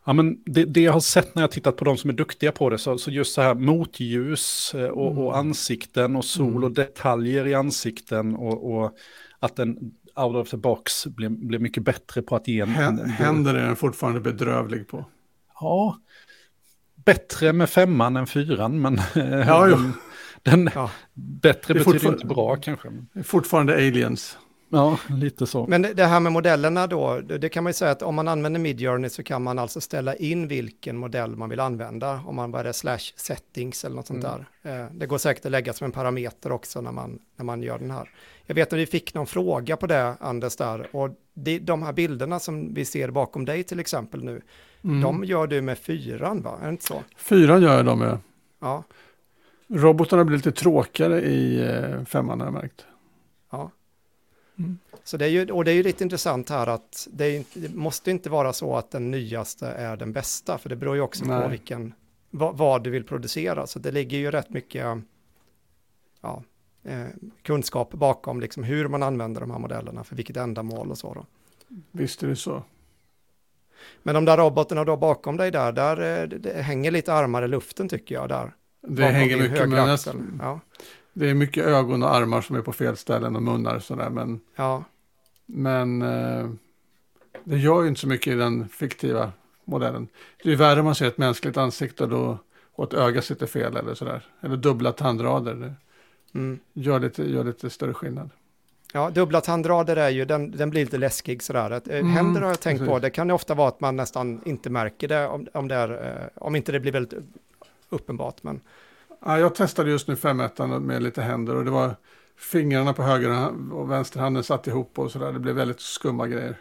Ja, men det, det, jag har sett när jag tittat på de som är duktiga på det, så, så just så här motljus eh, och, mm. och ansikten och sol mm. och detaljer i ansikten och, och, att den out of the box blir, blir mycket bättre på att ge en... Händer är den fortfarande bedrövlig på. Ja, bättre med femman än fyran, men ja, den, *laughs* den ja. bättre betyder inte bra kanske. Fortfarande aliens. Ja, *laughs* lite så. Men det här med modellerna då, det kan man ju säga att om man använder Midjourney så kan man alltså ställa in vilken modell man vill använda, om man bara slash settings eller något sånt mm. där. Eh, det går säkert att lägga som en parameter också när man, när man gör den här. Jag vet att vi fick någon fråga på det, Anders, där, och det, de här bilderna som vi ser bakom dig till exempel nu, mm. de gör du med fyran, va? Är det inte så? Fyran gör jag dem med. Ja. Robotarna blir lite tråkigare i eh, femman har jag märkt. Mm. Så det är ju, och det är ju lite intressant här att det, är, det, måste inte vara så att den nyaste är den bästa, för det beror ju också Nej. på vilken, vad, vad, du vill producera. Så det ligger ju rätt mycket ja, eh, kunskap bakom liksom hur man använder de här modellerna, för vilket ändamål och så. Då. Visst är det så. Men de där robotarna då bakom dig där, där eh, det hänger lite armar i luften tycker jag där. Det hänger mycket, men ja. Det är mycket ögon och armar som är på fel ställen och munnar och sådär. Men, ja. men eh, det gör ju inte så mycket i den fiktiva modellen. Det är värre om man ser ett mänskligt ansikte då, och ett öga sitter fel eller sådär. Eller dubbla tandrader. Det mm. gör, lite, gör lite större skillnad. Ja, dubbla tandrader är ju, den, den blir lite läskig sådär. Att, eh, mm, händer har jag tänkt precis. på, det kan ju ofta vara att man nästan inte märker det om, om, det är, eh, om inte det blir väldigt uppenbart. Men... Ja, jag testade just nu 5 med lite händer och det var fingrarna på höger och vänsterhanden satt ihop och sådär. Det blev väldigt skumma grejer.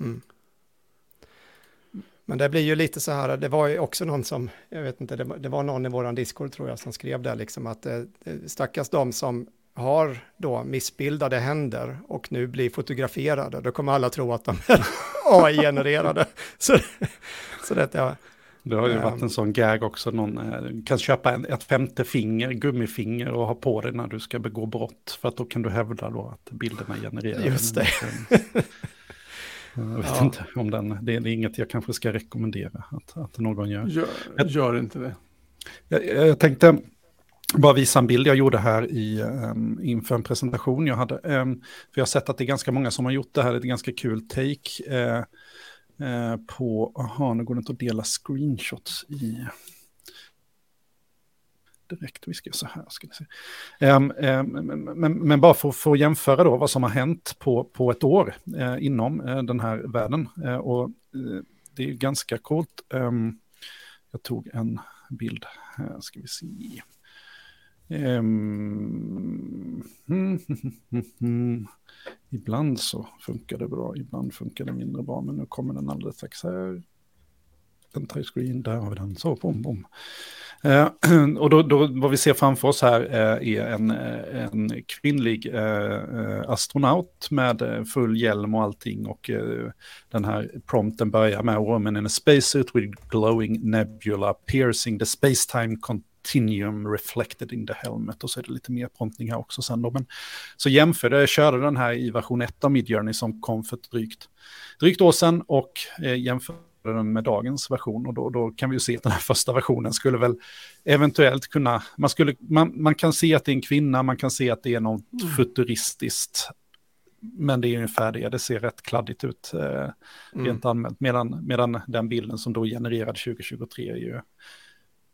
Mm. Men det blir ju lite så här, det var ju också någon som, jag vet inte, det, det var någon i våran Discord tror jag som skrev där liksom att eh, stackars de som har då missbildade händer och nu blir fotograferade, då kommer alla tro att de *laughs* är AI-genererade. så, så det, ja, det har ju um, varit en sån gag också, någon eh, kan köpa en, ett femte finger, gummifinger och ha på det när du ska begå brott. För att då kan du hävda då att bilderna genererar. Just det. *laughs* Jag vet ja. inte om den, det är inget jag kanske ska rekommendera att, att någon gör. Gör, gör inte det. Jag, jag, tänkte bara visa en bild jag gjorde här i, um, inför en presentation jag hade. Um, för jag har sett att det är ganska många som har gjort det här, det är ett ganska kul take. Uh, Eh, på, aha, nu går det inte att dela screenshots i direkt. Vi ska så här, ska ni se. Um, um, men, men, bara för, för att jämföra då vad som har hänt på, på ett år uh, inom uh, den här världen. Uh, och det är ganska coolt. Um, jag tog en bild här, ska vi se. Um, ibland så funkar det bra, ibland funkar det mindre bra, men nu kommer den alldeles strax här. En touchscreen, screen, där har vi den, så bom, bom. Eh, *clears throat* och då, då, vad vi ser framför oss här eh, är en, eh, en kvinnlig eh, astronaut med full hjälm och allting. Och den här prompten börjar med oh, Woman in a spacesuit with glowing nebula piercing the space-time Continuum reflected in the helmet och så är det lite mer promptning här också sen då. Men, så jämförde, körde den här i version 1 av Midjourney som kom för ett drygt, drygt år sedan och eh, jämförde den med dagens version och då, då, kan vi ju se att den här första versionen skulle väl eventuellt kunna, man, skulle, man, man kan se att det är en kvinna, man kan se att det är något mm. futuristiskt men det är ungefär det, det ser rätt kladdigt ut eh, mm. rent allmänt. Medan, medan den bilden som då genererad 2023 är ju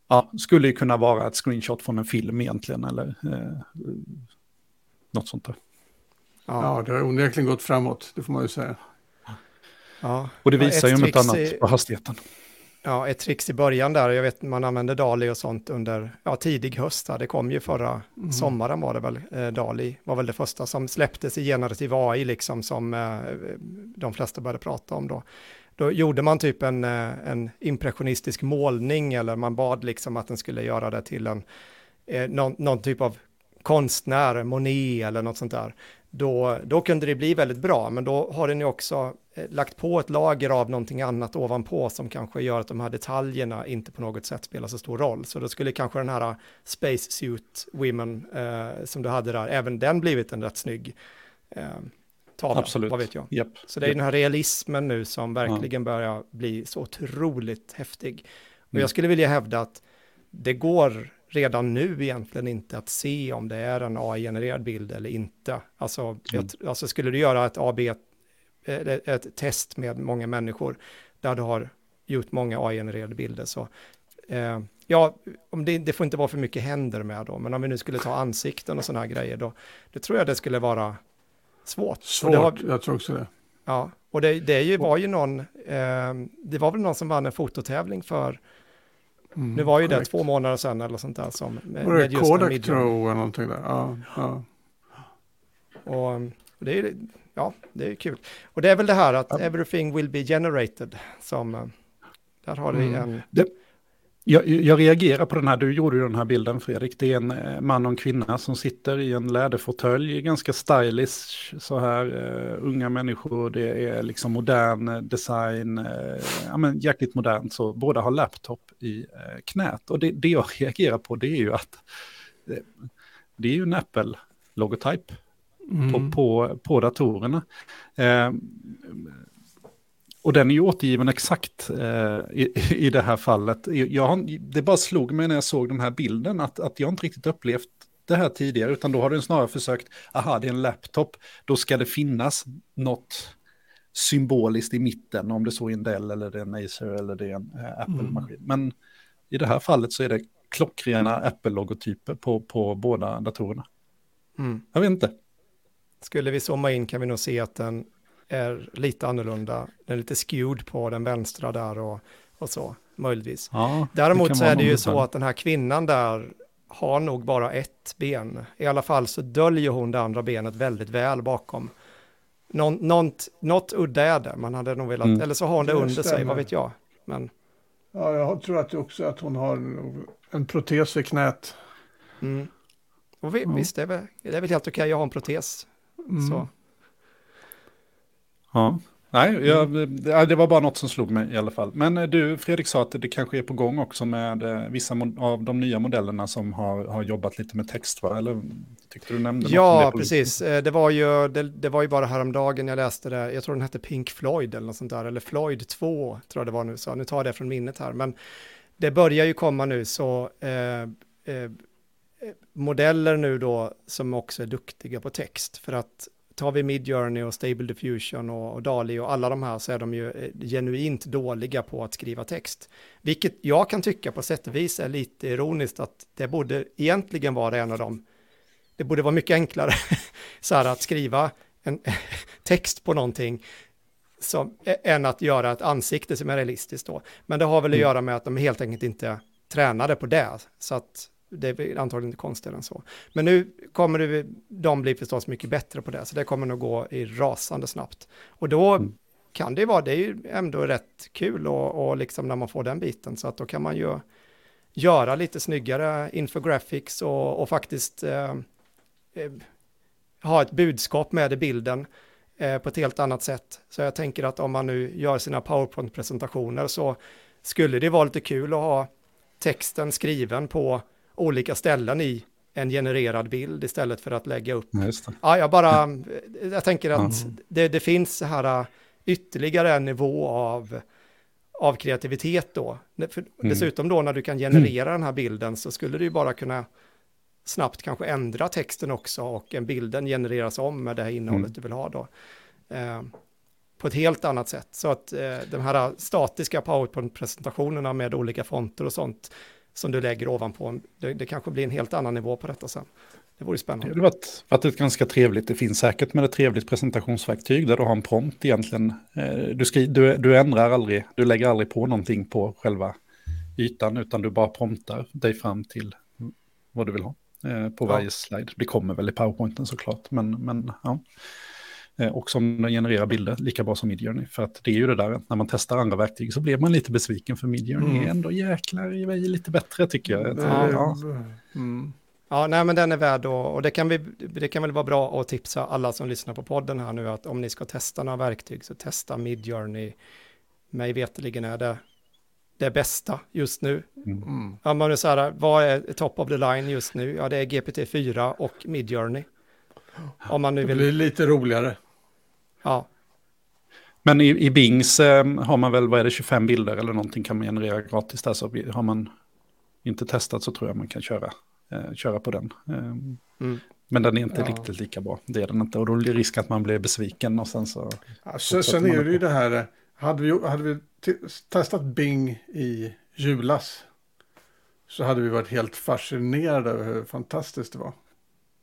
ja, skulle ju kunna vara ett screenshot från en film egentligen eller eh, något sånt där. Ja. ja, det har onekligen gått framåt, det får man ju säga. Ja. Och det visar ju om inte annat i, på hastigheten. Ja, ett trix i början där, jag vet man använde Dali och sånt under ja, tidig höst, det kom ju förra mm. sommaren var det väl, eh, Dali var väl det första som släpptes i generativ AI liksom som eh, de flesta började prata om då då gjorde man typ en, eh, en impressionistisk målning eller man bad liksom att den skulle göra det till en, eh, någon, någon, typ av konstnär, Monet eller något sånt där. Då, då kunde det bli väldigt bra, men då har den ju också eh, lagt på ett lager av någonting annat ovanpå som kanske gör att de här detaljerna inte på något sätt spelar så stor roll. Så då skulle kanske den här Space Suit Women eh, som du hade där, även den blivit en rätt snygg eh, tavla, Absolut. vad vet jag. Yep. Så det är den här realismen nu som verkligen börjar bli så otroligt häftig. Och Mm. jag skulle vilja hävda att det går redan nu egentligen inte att se om det är en AI-genererad bild eller inte. Alltså, Mm. ett, alltså skulle du göra ett AB, ett, ett test med många människor där du har gjort många AI-genererade bilder så eh, ja, om det, det får inte vara för mycket händer med då, men om vi nu skulle ta ansikten och sådana här grejer då, då tror jag det skulle vara svårt. Det Svårt, har, jag tror också det. Ja, och det, det är ju, var ju någon, eh, det var väl någon som vann en fototävling för, Mm, nu var ju det korrekt. två månader sedan eller sånt där som med, Var det med Kodak Midjourney. Pro eller någonting där? Ja, ja. Och, och det är ja, det är kul. Och det är väl det här att everything will be generated som, eh, där har vi Mm. en, Jag, jag reagerar på den här, du gjorde ju den här bilden Fredrik. Det är en eh, man och en kvinna som sitter i en läderfåtölj, ganska stylish, så här uh, unga människor, det är liksom modern eh, design, uh, ja men jäkligt modernt så, båda har laptop i uh, knät. Och det, det jag *laughs* reagerar på det är ju att det, det är ju en Apple-logotyp Mm. på, på, på datorerna. Och den är ju återgiven exakt eh, i, i det här fallet. Jag har, det bara slog mig när jag såg den här bilden att, att jag inte riktigt upplevt det här tidigare, utan då har den snarare försökt, aha, det är en laptop, då ska det finnas något symboliskt i mitten, om det så är en Dell eller det är en Acer eller det är en eh, Apple-maskin. Men i det här fallet så är det klockrena Apple-logotyper på, på båda datorerna. mm. Jag vet inte. skulle vi zooma in kan vi nog se att den är lite annorlunda, den är lite skewed på den vänstra där och, och så, möjligtvis. Ja, Däremot så är det ju så att den här kvinnan där har nog bara ett ben. I alla fall så döljer hon det andra benet väldigt väl bakom. Någon, något, något udda är det, man hade nog velat, Mm. eller så har hon det Det under sig, stämmer. vad vet jag. Men, ja, jag tror att det också att hon har en protes i knät. mm. Och vi, Ja. visst, det är, väl, det är väl helt okej, jag har en protes. Mm. Så. Ja, nej, jag, det- var bara något som slog mig i alla fall. Men eh, du, Fredrik sa att det kanske är på gång också med eh, vissa av de nya modellerna som har, har jobbat lite med text, va? Eller tyckte du nämnde Ja, precis. Eh, Det var, ju, det, det var ju bara häromdagen jag läste det. Jag tror den hette Pink Floyd eller något sånt där. Eller Floyd 2 tror jag det var nu. Så nu tar jag det från minnet här. Men det börjar ju komma nu så eh, eh, modeller nu då som också är duktiga på text. För att tar vi Midjourney och Stable Diffusion och, och DALI och alla de här så är de ju eh, genuint dåliga på att skriva text. Vilket jag kan tycka på sätt och vis är lite ironiskt att det borde egentligen vara en av dem det borde vara mycket enklare *laughs* så här att skriva en *laughs* text på någonting som, än att göra ett ansikte som är realistiskt då. Men det har väl att Mm. göra med att de helt enkelt inte tränade på det, så att det är antagligen inte konstigare än så. Men nu kommer det, de bli förstås mycket bättre på det, så det kommer nog gå i rasande snabbt. Och då Mm. kan det ju vara, det är ju ändå rätt kul och, och liksom när man får den biten, så att då kan man ju göra lite snyggare infographics och, och faktiskt eh, eh, ha ett budskap med i bilden eh, på ett helt annat sätt. Så jag tänker att om man nu gör sina PowerPoint-presentationer så skulle det vara lite kul att ha texten skriven på olika ställen i en genererad bild istället för att lägga upp. Ja, jag bara, jag tänker att Mm. det, det finns så här äh, ytterligare en nivå av, av kreativitet då. För Dessutom då när du kan generera den här bilden så skulle du ju bara kunna snabbt kanske ändra texten också och en bilden genereras om med det här innehållet Mm. du vill ha då. Eh, på ett helt annat sätt. Så att eh, de här statiska PowerPoint-presentationerna med olika fonter och sånt som du lägger ovanpå, det, det kanske blir en helt annan nivå på detta sen. Det vore Det spännande. har varit, varit ett ganska trevligt, det finns säkert med ett trevligt presentationsverktyg där du har en prompt egentligen. Eh, Du, skri, du, du ändrar aldrig, du lägger aldrig på någonting på själva ytan utan du bara promptar dig fram till vad du vill ha eh, på Ja. varje slide. Det kommer väl i powerpointen såklart, men, men ja. Eh, Och som genererar bilder lika bra som Midjourney. För att det är ju det där, när man testar andra verktyg så blir man lite besviken för Midjourney Mm. är ändå jäklar i mig lite bättre tycker jag. Det- Ja. Mm. Ja, nej men den är värd och, och det, kan vi, det kan väl vara bra att tipsa alla som lyssnar på podden här nu att om ni ska testa några verktyg så testa Midjourney. Mig veterligen är det det bästa just nu. Mm. Mm. Om man är så här, vad är top of the line just nu? Ja, det är GPT-4 och Midjourney. Om man nu Det vill, blir lite roligare. Ja. Men i, i Bings eh, har man väl, vad är det, 25 bilder eller någonting kan man generera gratis där. Så har man inte testat så tror jag man kan köra, eh, köra på den. Eh, mm. Men den är inte ja. riktigt lika bra. Det är den inte. Och då är det risk att man blir besviken och sen så... Alltså, sen är det ju det här, hade vi, hade vi testat Bing i julas så hade vi varit helt fascinerade över hur fantastiskt det var.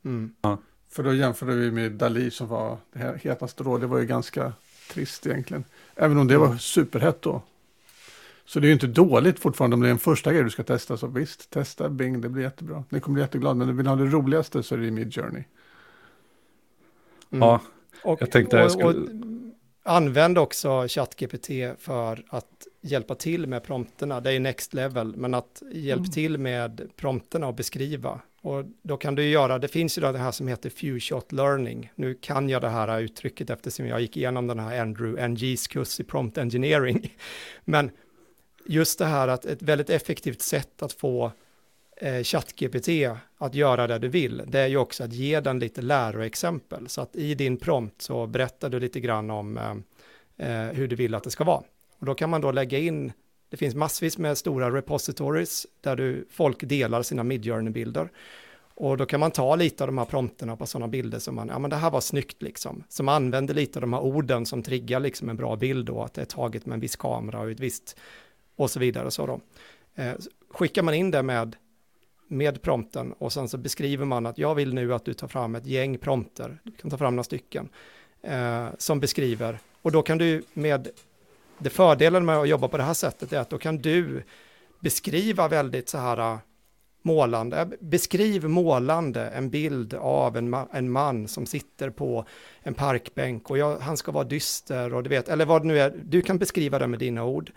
Mm. Ja. För då jämförde vi med Dali som var det hetaste då. Det var ju ganska trist egentligen. Även om det var superhett då. Så det är ju inte dåligt fortfarande om det är en första grej du ska testa. Så visst, testa Bing, det blir jättebra. Ni kommer bli jätteglad. Men du vill ha det roligaste så är det Mid Journey. Mm. Ja, och, jag tänkte jag skulle... Och, och, använd också ChatGPT för att hjälpa till med prompterna. Det är next level, men att hjälpa mm. till med prompterna och beskriva. Och då kan du göra, det finns ju då det här som heter few shot learning. Nu kan jag det här uttrycket eftersom jag gick igenom den här Andrew NG's kurs i prompt engineering. *laughs* Men just det här att ett väldigt effektivt sätt att få eh, ChatGPT att göra det du vill, det är ju också att ge den lite läroexempel. Så att i din prompt så berättar du lite grann om eh, eh, hur du vill att det ska vara. Och då kan man då lägga in, det finns massvis med stora repositories där du, folk delar sina midjourney-bilder. Och då kan man ta lite av de här prompterna på sådana bilder som man, ja men det här var snyggt liksom. Som använder lite av de här orden som triggar liksom en bra bild då, att det är taget med en viss kamera och ett visst och så vidare. Så då. Eh, skickar man in det med, med prompten och sen så beskriver man att jag vill nu att du tar fram ett gäng prompter, du kan ta fram några stycken, eh, som beskriver, och då kan du med, det fördelen med att jobba på det här sättet är att då kan du beskriva väldigt så här eh, målande, beskriv målande en bild av en, ma en man som sitter på en parkbänk och jag, han ska vara dyster och du vet, eller vad det nu är, du kan beskriva det med dina ord.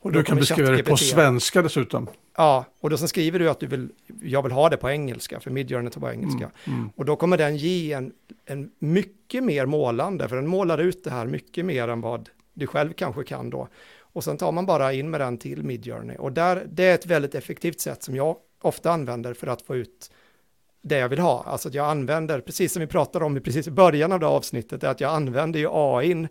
Och du kan beskriva det på svenska dessutom. Ja, och då sen skriver du att du vill, jag vill ha det på engelska, för Midjourney tar på engelska. Mm, mm. Och då kommer den ge en, en mycket mer målande, för den målar ut det här mycket mer än vad du själv kanske kan då. Och sen tar man bara in med den till Midjourney. Och där, det är ett väldigt effektivt sätt som jag ofta använder för att få ut det jag vill ha. Alltså att jag använder, precis som vi pratade om i precis i början av det avsnittet, är att jag använder ju AI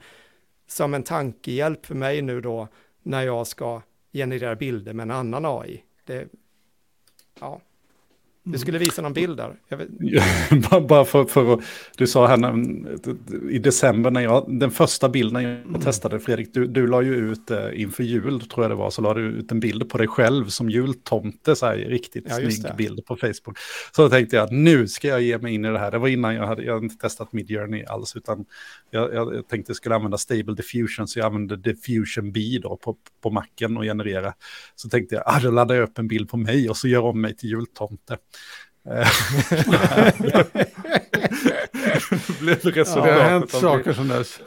som en tankehjälp för mig nu då när jag ska generera bilder med en annan AI. Det, ja, du skulle visa någon bild där. *laughs* Bara för, för att, du sa här i december, när jag, den första bilden jag mm. testade, Fredrik, du, du la ju ut eh, inför jul, tror jag det var, så la du ut en bild på dig själv som jultomte, så här riktigt ja, snygg det. bild på Facebook. Så då tänkte jag, nu ska jag ge mig in i det här. Det var innan jag hade, jag hade inte testat Midjourney alls, utan jag, jag, jag tänkte jag skulle använda Stable Diffusion, så jag använde Diffusion B då på, på macken och generera. Så tänkte jag, ah, då laddar jag upp en bild på mig och så gör om mig till jultomte. *laughs* det blev resultatet. Ja, det har hänt saker som dess.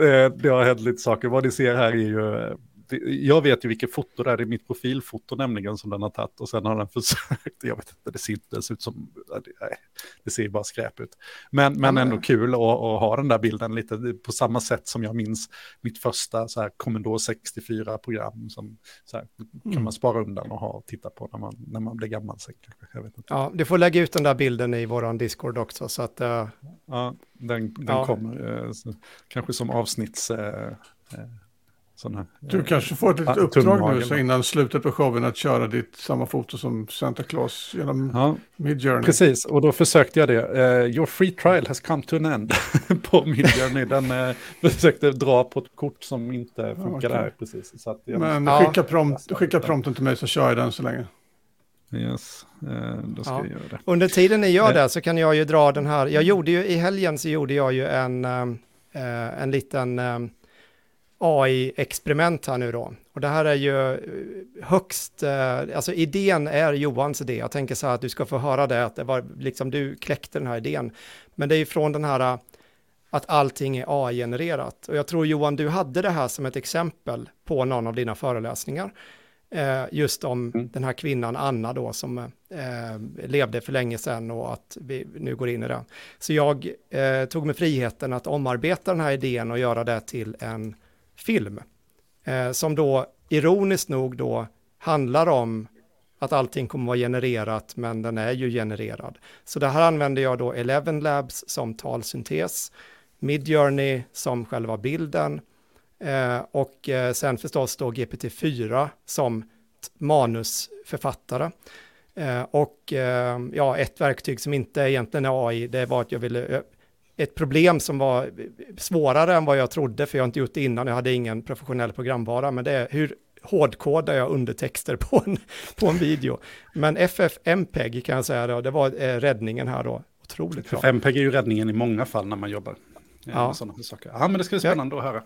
Eh, det har hänt lite saker. Vad ni ser här är ju jag vet ju vilket foto det är, är mitt profilfoto nämligen som den har tagit och sen har den *laughs* försökt, jag vet inte, det ser inte ens ut som, nej, det ser bara skräp ut. Men, men ändå kul att, att, ha den där bilden lite på samma sätt som jag minns mitt första så här Commodore 64-program som så här, kan mm. man spara undan och ha och titta på när man, när man blir gammal. Kanske, jag vet inte. Ja, du får lägga ut den där bilden i våran Discord också så att... Uh... Ja, den, den ja. kommer uh, kanske som avsnitts... Uh, sådana, du eh, kanske får ett litet uppdrag nu så innan slutet på showen att köra ditt samma foto som Santa Claus genom ja, Midjourney. Precis, och då försökte jag det. Uh, your free trial has come to an end *laughs* på Midjourney. Den uh, försökte dra på ett kort som inte funkade okay. här precis. Så jag, Men ja, skicka, prompt, skicka prompten till mig så kör jag den så länge. Yes, då ska ja. jag göra det. Under tiden ni gör det så kan jag ju dra den här. Jag gjorde ju i helgen så gjorde jag ju en, en liten AI-experiment här nu då. Och det här är ju eh, högst, eh, alltså idén är Johans idé. Jag tänker så här att du ska få höra det, att det var liksom du kläckte den här idén. Men det är ju från den här att allting är AI-genererat. Och jag tror Johan, du hade det här som ett exempel på någon av dina föreläsningar. Eh, just om mm. den här kvinnan Anna då som eh, levde för länge sedan och att vi nu går in i det. Så jag eh, tog mig friheten att omarbeta den här idén och göra det till en film. Eh, som då ironiskt nog då handlar om att allting kommer vara genererat, men den är ju genererad. Så det här använder jag då Eleven Labs som talsyntes. Midjourney som själva bilden eh, och eh, sen förstås då GPT-4 som manusförfattare. Eh, och eh, ja, ett verktyg som inte egentligen är AI, det var att jag ville ett problem som var svårare än vad jag trodde, för jag har inte gjort det innan, jag hade ingen professionell programvara, men det är hur hårdkodar jag undertexter på en, på en video. Men FFmpeg kan jag säga då, det var eh, räddningen här då. Otroligt bra. FFmpeg är ju räddningen i många fall när man jobbar ja. sådana saker. Ja, men det ska bli spännande jag, att höra.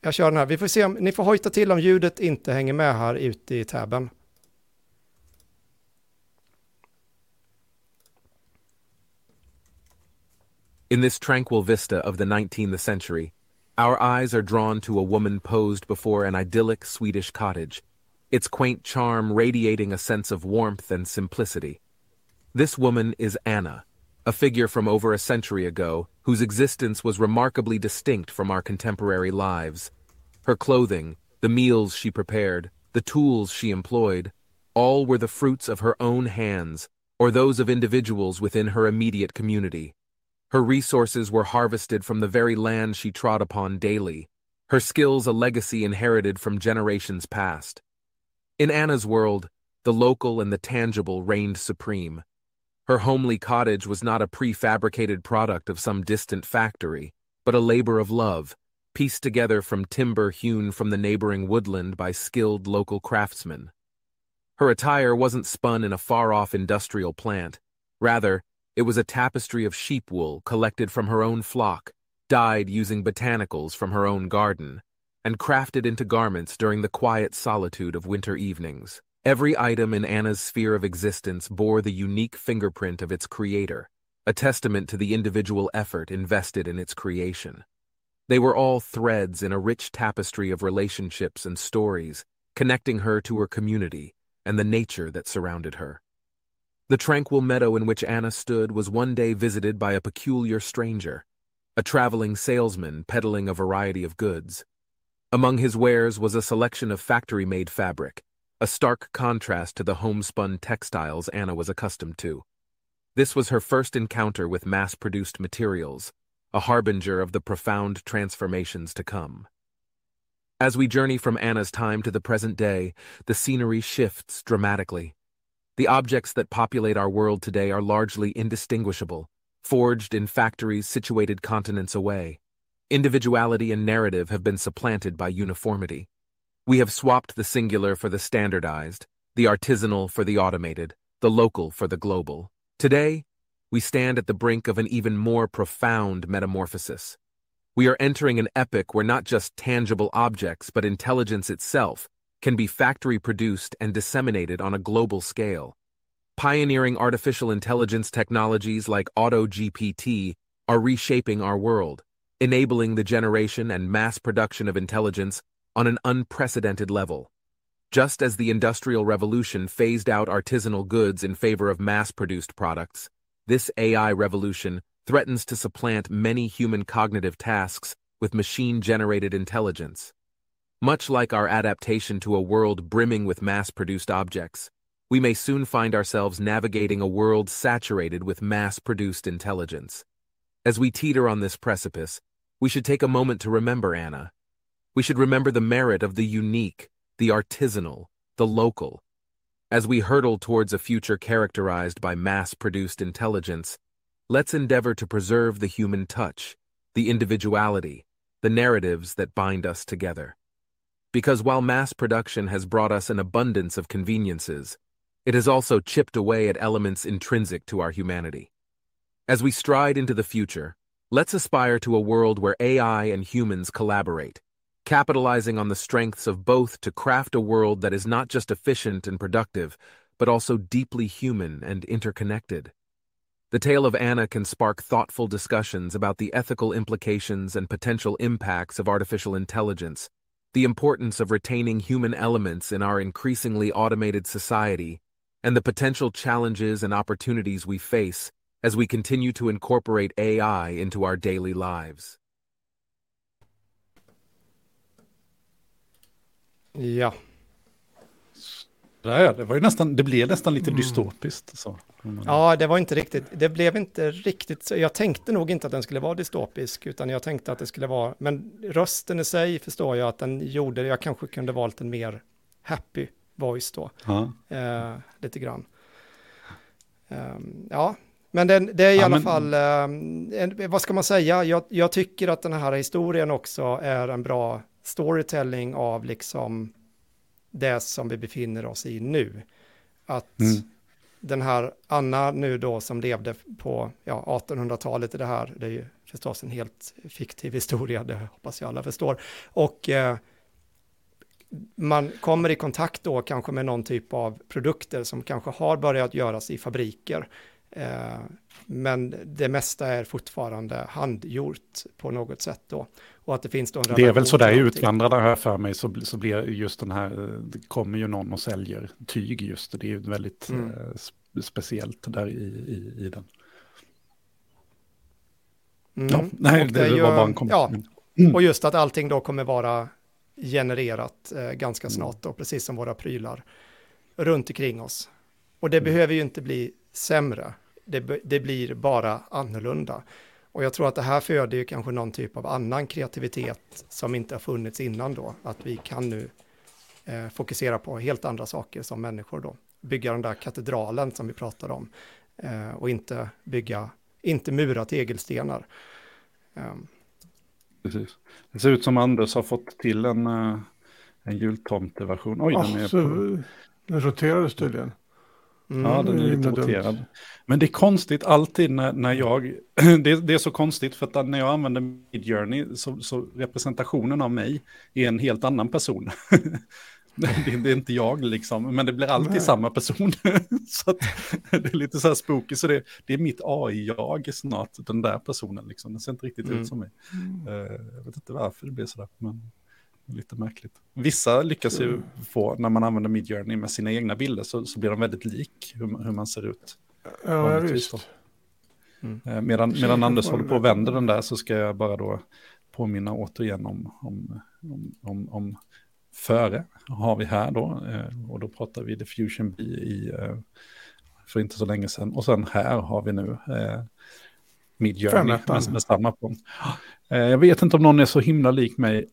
Jag kör den här, vi får se om, ni får hojta till om ljudet inte hänger med här ute i tabben. In this tranquil vista of the 19th century, our eyes are drawn to a woman posed before an idyllic Swedish cottage, its quaint charm radiating a sense of warmth and simplicity. This woman is Anna, a figure from over a century ago whose existence was remarkably distinct from our contemporary lives. Her clothing, the meals she prepared, the tools she employed, all were the fruits of her own hands or those of individuals within her immediate community. Her resources were harvested from the very land she trod upon daily, her skills a legacy inherited from generations past. In Anna's world, the local and the tangible reigned supreme. Her homely cottage was not a prefabricated product of some distant factory, but a labor of love, pieced together from timber hewn from the neighboring woodland by skilled local craftsmen. Her attire wasn't spun in a far-off industrial plant. Rather, it was a tapestry of sheep wool collected from her own flock, dyed using botanicals from her own garden, and crafted into garments during the quiet solitude of winter evenings. Every item in Anna's sphere of existence bore the unique fingerprint of its creator, a testament to the individual effort invested in its creation. They were all threads in a rich tapestry of relationships and stories, connecting her to her community and the nature that surrounded her. The tranquil meadow in which Anna stood was one day visited by a peculiar stranger, a traveling salesman peddling a variety of goods. Among his wares was a selection of factory-made fabric, a stark contrast to the homespun textiles Anna was accustomed to. This was her first encounter with mass-produced materials, a harbinger of the profound transformations to come. As we journey from Anna's time to the present day, the scenery shifts dramatically. The objects that populate our world today are largely indistinguishable, forged in factories situated continents away. Individuality and narrative have been supplanted by uniformity. We have swapped the singular for the standardized, the artisanal for the automated, the local for the global. Today, we stand at the brink of an even more profound metamorphosis. We are entering an epoch where not just tangible objects, but intelligence itself can be factory produced and disseminated on a global scale. Pioneering artificial intelligence technologies like AutoGPT are reshaping our world, enabling the generation and mass production of intelligence on an unprecedented level. Just as the Industrial Revolution phased out artisanal goods in favor of mass-produced products, this AI revolution threatens to supplant many human cognitive tasks with machine-generated intelligence. Much like our adaptation to a world brimming with mass-produced objects, we may soon find ourselves navigating a world saturated with mass-produced intelligence. As we teeter on this precipice, we should take a moment to remember Anna. We should remember the merit of the unique, the artisanal, the local. As we hurtle towards a future characterized by mass-produced intelligence, let's endeavor to preserve the human touch, the individuality, the narratives that bind us together. Because while mass production has brought us an abundance of conveniences, it has also chipped away at elements intrinsic to our humanity. As we stride into the future, let's aspire to a world where AI and humans collaborate, capitalizing on the strengths of both to craft a world that is not just efficient and productive, but also deeply human and interconnected. The tale of Anna can spark thoughtful discussions about the ethical implications and potential impacts of artificial intelligence, the importance of retaining human elements in our increasingly automated society, and the potential challenges and opportunities we face as we continue to incorporate AI into our daily lives. Ja. det, var ju nästan, det blev nästan lite mm. dystopiskt. Så. Ja, det var inte riktigt, det blev inte riktigt. Jag tänkte nog inte att den skulle vara dystopisk, utan jag tänkte att det skulle vara, men rösten i sig förstår jag att den gjorde, jag kanske kunde valt en mer happy voice då, ja. eh, lite grann. Um, ja, men det, det är i ja, alla men... fall, um, vad ska man säga, jag, jag, tycker att den här historien också är en bra storytelling av liksom det som vi befinner oss i nu. Att mm. den här Anna nu då som levde på ja, 1800-talet i det här, det är ju förstås en helt fiktiv historia, det hoppas jag alla förstår. Och eh, man kommer i kontakt då kanske med någon typ av produkter som kanske har börjat göras i fabriker. Eh, men det mesta är fortfarande handgjort på något sätt då. Och att det finns då en Det är väl sådär i utvandrarna här för mig så, så blir just den här, det kommer ju någon och säljer tyg just, det är ju väldigt mm. eh, speciellt där i, i, i den. Mm. Ja, nej, det, det, var bara en kommentar. Ja, mm. och just att allting då kommer vara genererat eh, ganska mm. snart då, precis som våra prylar runt omkring oss. Och det mm. behöver ju inte bli sämre, det, det blir bara annorlunda. Och jag tror att det här föder ju kanske någon typ av annan kreativitet som inte har funnits innan då, att vi kan nu eh, fokusera på helt andra saker som människor då. Bygga den där katedralen som vi pratade om eh, och inte bygga, inte mura tegelstenar. Um, Precis. Det ser ut som Anders har fått till en, eh, en jultomteversion. Oj, oh, den är på... Den roterades tydligen. Mm, ja, den är lite roterad. Men det är konstigt alltid när, när jag, *clears throat* det, det, är så konstigt för att när jag använder Midjourney så, så representationen av mig är en helt annan person. *laughs* det, det, är inte jag liksom, men det blir alltid Nej. samma person. *laughs* så *laughs* det är lite så här spooky, så det, det är mitt AI-jag snart, den där personen liksom. Den ser inte riktigt mm. ut som mig. Uh, jag vet inte varför det blir så där, men lite märkligt. Vissa lyckas ju få, när man använder Midjourney med sina egna bilder, så, så blir de väldigt lik hur, hur man ser ut. Ja, visst. Mm. Eh, medan, medan Anders håller på och vänder den där så ska jag bara då påminna återigen om, om, om, om, om före har vi här då. Eh, och då pratar vi Diffusion B i, eh, för inte så länge sedan. Och sen här har vi nu Midjourney med, med samma på. Jag vet inte om någon är så himla lik mig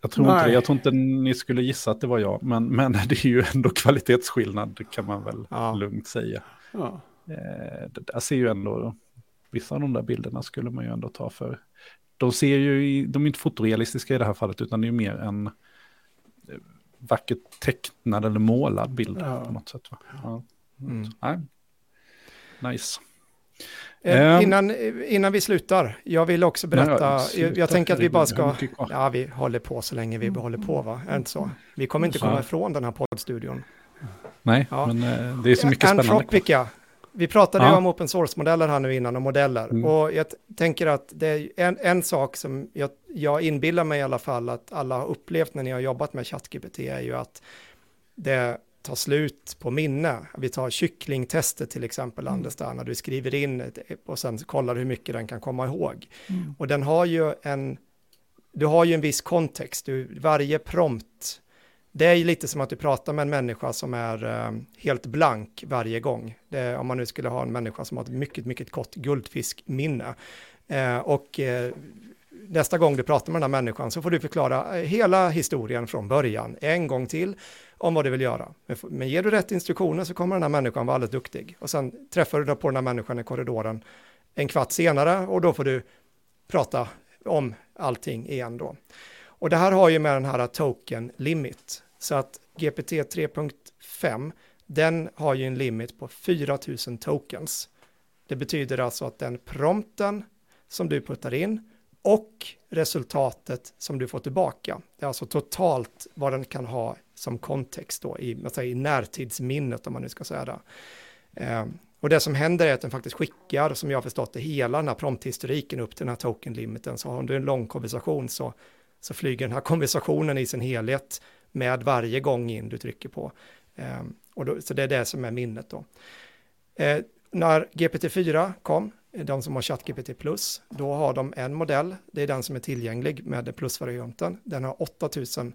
jag tror inte det. Jag tror inte ni skulle gissa att det var jag. Men, men *laughs* det är ju ändå kvalitetsskillnad, kan man väl ja. lugnt säga. Ja. Eh, det där ser ju ändå, vissa av de där bilderna skulle man ju ändå ta för. De ser ju, de är inte fotorealistiska i det här fallet, utan det är mer en eh, vackert tecknad eller målad bild ja. på något sätt. Ja. Mm. Nej. Nice. Eh, ehm. innan, innan vi slutar, jag vill också berätta, Nej, jag, jag, tänker att vi bara ska, ja vi håller på så länge vi håller på va, är inte så? Vi kommer inte komma ifrån den här poddstudion. Nej, ja. men eh, det är så mycket spännande. Anthropica, vi pratade ja. ju om open source-modeller här nu innan och modeller. Mm. Och jag tänker att det är en, en sak som jag, jag inbillar mig i alla fall att alla har upplevt när ni har jobbat med ChatGPT är ju att det tar slut på minne. Vi tar kycklingtestet till exempel, mm. Anders, där när du skriver in och sen kollar hur mycket den kan komma ihåg. Mm. Och den har ju en, du har ju en viss kontext, du, varje prompt, det är ju lite som att du pratar med en människa som är eh, helt blank varje gång. Det, om man nu skulle ha en människa som har ett mycket, mycket kort guldfiskminne. Eh, och eh, nästa gång du pratar med den här människan så får du förklara hela historien från början en gång till om vad du vill göra. Men ger du rätt instruktioner så kommer den här människan vara alldeles duktig. Och sen träffar du på den här människan i korridoren en kvart senare och då får du prata om allting igen då. Och det här har ju med den här token limit. Så att GPT 3.5 den har ju en limit på 4000 tokens. Det betyder alltså att den prompten som du puttar in och resultatet som du får tillbaka. Det är alltså totalt vad den kan ha som kontext då i, säger, i närtidsminnet om man nu ska säga det. Eh, och det som händer är att den faktiskt skickar, som jag har förstått det, hela den här prompthistoriken upp till den här token-limiten. Så har du en lång konversation så, så flyger den här konversationen i sin helhet med varje gång in du trycker på. Eh, och då, så det är det som är minnet då. Eh, när GPT-4 kom de som har ChatGPT Plus, då har de en modell, det är den som är tillgänglig med plusvarianten. Den har 8000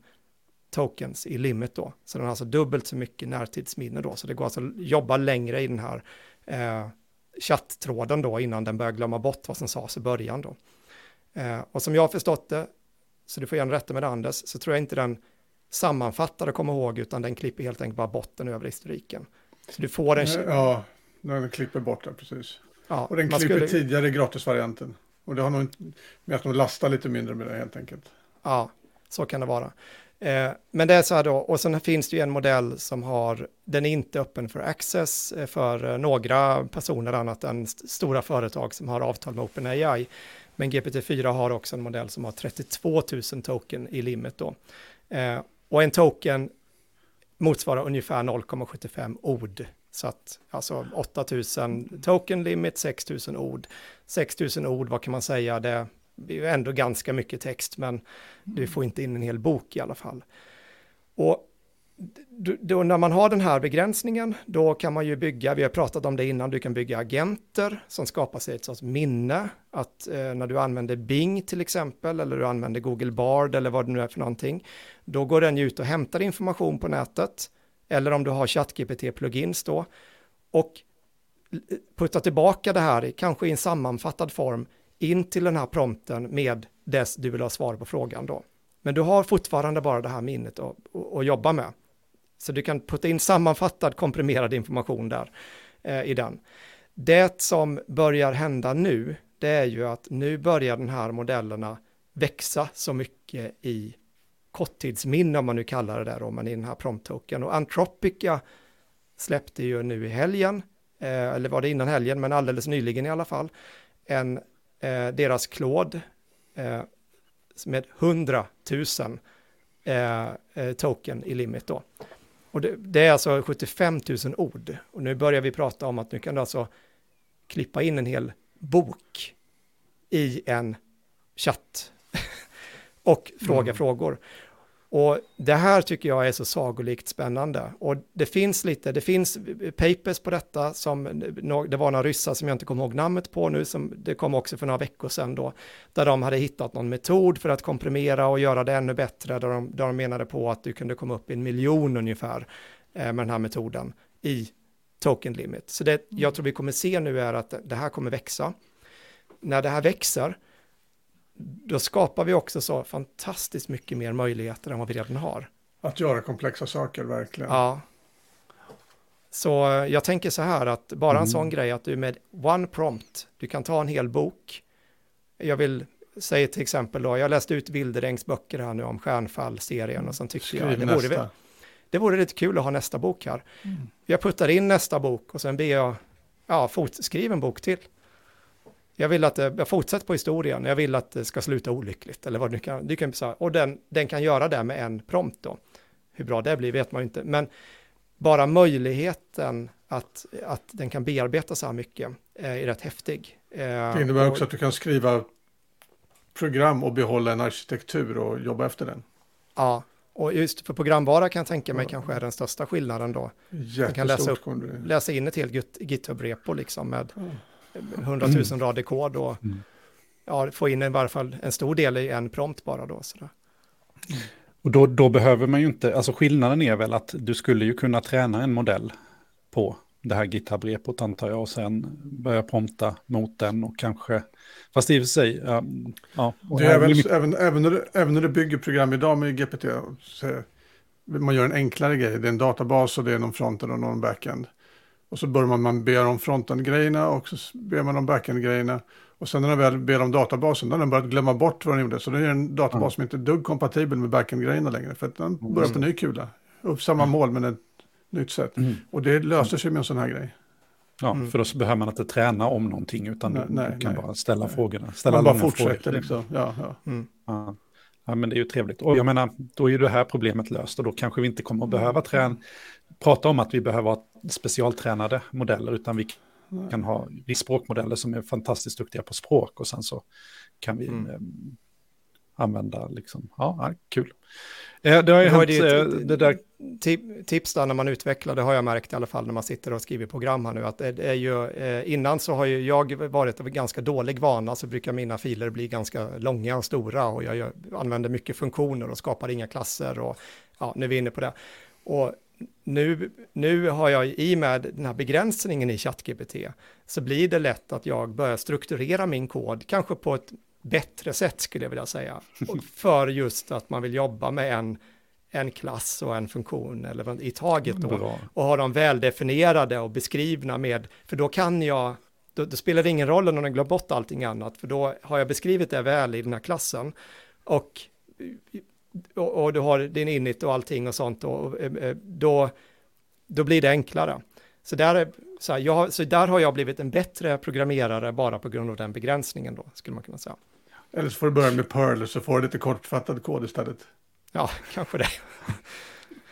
tokens i limit då. Så den har alltså dubbelt så mycket närtidsminne då. Så det går alltså att jobba längre i den här eh, chatttråden då innan den börjar glömma bort vad som sades i början då. Eh, och som jag har förstått det, så du får gärna rätta med det Anders, så tror jag inte den sammanfattar och kommer ihåg utan den klipper helt enkelt bara botten över historiken. Så du får en... Ja, den klipper bort det precis. Ja, och den klipper skulle... tidigare gratisvarianten. Och det har nog med att de lastar lite mindre med det helt enkelt. Ja, så kan det vara. Eh, men det är så här då, och sen finns det ju en modell som har, den är inte öppen för access eh, för eh, några personer annat än stora företag som har avtal med OpenAI. Men GPT-4 har också en modell som har 32 000 token i limit då. Och en token motsvarar ungefär 0,75 ord. Så att alltså 8000 token limit, 6000 ord. 6000 ord, vad kan man säga, det är ju ändå ganska mycket text, men du får inte in en hel bok i alla fall. Och då när man har den här begränsningen, då kan man ju bygga, vi har pratat om det innan, du kan bygga agenter som skapar sig ett sorts minne, att eh, när du använder Bing till exempel, eller du använder Google Bard eller vad det nu är för någonting, då går den ju ut och hämtar information på nätet, eller om du har ChatGPT-plugins då, och puttar tillbaka det här, kanske i en sammanfattad form, in till den här prompten med dess du vill ha svar på frågan då. Men du har fortfarande bara det här minnet att, att jobba med. Så du kan putta in sammanfattad komprimerad information där eh, i den. Det som börjar hända nu, det är ju att nu börjar den här modellerna växa så mycket i korttidsminne om man nu kallar det där då, men i den här promptoken. Och Antropica släppte ju nu i helgen, eh, eller var det innan helgen, men alldeles nyligen i alla fall, en eh, deras Claude eh, med 100 000 eh, eh, token i limit då. Och det, det, är alltså 75 000 ord. Och nu börjar vi prata om att nu kan du alltså klippa in en hel bok i en chatt *laughs* och fråga mm. frågor. Och det här tycker jag är så sagolikt spännande. Och det finns lite, det finns papers på detta som, det var några ryssar som jag inte kommer ihåg namnet på nu, som det kom också för några veckor sedan då, där de hade hittat någon metod för att komprimera och göra det ännu bättre, där de, där de menade på att du kunde komma upp i en miljon ungefär eh, med den här metoden i token limit. Så det jag tror vi kommer se nu är att det här kommer växa. När det här växer, då skapar vi också så fantastiskt mycket mer möjligheter än vad vi redan har. Att göra komplexa saker, verkligen. Ja. Så eh, jag tänker så här att bara en mm. sån grej att du med one prompt, du kan ta en hel bok. Jag vill säga till exempel då, jag läste ut Wilderängs böcker här nu om Stjärnfall-serien och sen tyckte Skriv jag, det nästa. vore, det vore lite kul att ha nästa bok här. Mm. Jag puttar in nästa bok och sen ber jag, ja, fot, skriv en bok till. Jag vill att det, jag fortsätter på historien, jag vill att det ska sluta olyckligt, eller vad du kan, du kan säga, och den, den kan göra det med en prompt då. Hur bra det blir vet man ju inte, men bara möjligheten att, att den kan bearbeta så här mycket är rätt häftig. Eh, det innebär också att du kan skriva program och behålla en arkitektur och jobba efter den. Ja, och just för programvara kan jag tänka mig ja. kanske är den största skillnaden då. Man kan läsa, upp, läsa in ett helt GitHub-repo liksom med ja hundratusen mm. rader kod och mm. ja, få in i varje fall en stor del i en prompt bara då. Sådär. Och då, då behöver man ju inte, alltså skillnaden är väl att du skulle ju kunna träna en modell på det här GitHub-repot antar jag och sen börja prompta mot den och kanske, fast i och för sig, ja. Det är väl, även, även, när du, även när du bygger program idag med GPT, så man gör en enklare grej, det är en databas och det är någon frontend och någon backend. Och så börjar man, man be om frontend-grejerna och så ber man om backend-grejerna. Och sen när den väl ber om databasen, då har den börjat glömma bort vad den gjorde. Så det är en databas mm. som inte är dugg kompatibel med backend-grejerna längre. För att den mm. börjar på en ny kula. Upp samma mål men ett nytt sätt. Mm. Och det löser sig med en sån här grej. Ja, mm. för då behöver man inte träna om någonting utan nej, du, nej, kan nej. bara ställa frågorna. Ställa man bara fortsätter frågor. liksom. Ja, ja. Mm. ja. Ja, men det är ju trevligt. Och jag menar, då är det här problemet löst och då kanske vi inte kommer att behöva träna, prata om att vi behöver ha specialtränade modeller, utan vi kan ha språkmodeller som är fantastiskt duktiga på språk och sen så kan vi mm. använda. Liksom. Ja, kul. Eh, det har ju hänt, det, eh, det där... Tips där när man utvecklar, det har jag märkt i alla fall när man sitter och skriver program här nu, att det är ju, eh, innan så har ju jag varit av ganska dålig vana, så brukar mina filer bli ganska långa och stora och jag använder mycket funktioner och skapar inga klasser och ja, nu är vi inne på det. Och nu, nu har jag i och med den här begränsningen i ChatGPT så blir det lätt att jag börjar strukturera min kod, kanske på ett bättre sätt skulle jag vilja säga. *laughs* För just att man vill jobba med en, en klass och en funktion eller i taget då. Och ha dem väldefinierade och beskrivna med, för då kan jag, då, då spelar det ingen roll om jag glömt bort allting annat, för då har jag beskrivit det väl i den här klassen. Och, och, och du har din init och allting och sånt, och, eh, eh, då, då blir det enklare. Så där, så, här, jag, så där har jag blivit en bättre programmerare bara på grund av den begränsningen då, skulle man kunna säga. Eller så får du börja med Perl och så får du lite kortfattad kod istället. Ja, *laughs* kanske det.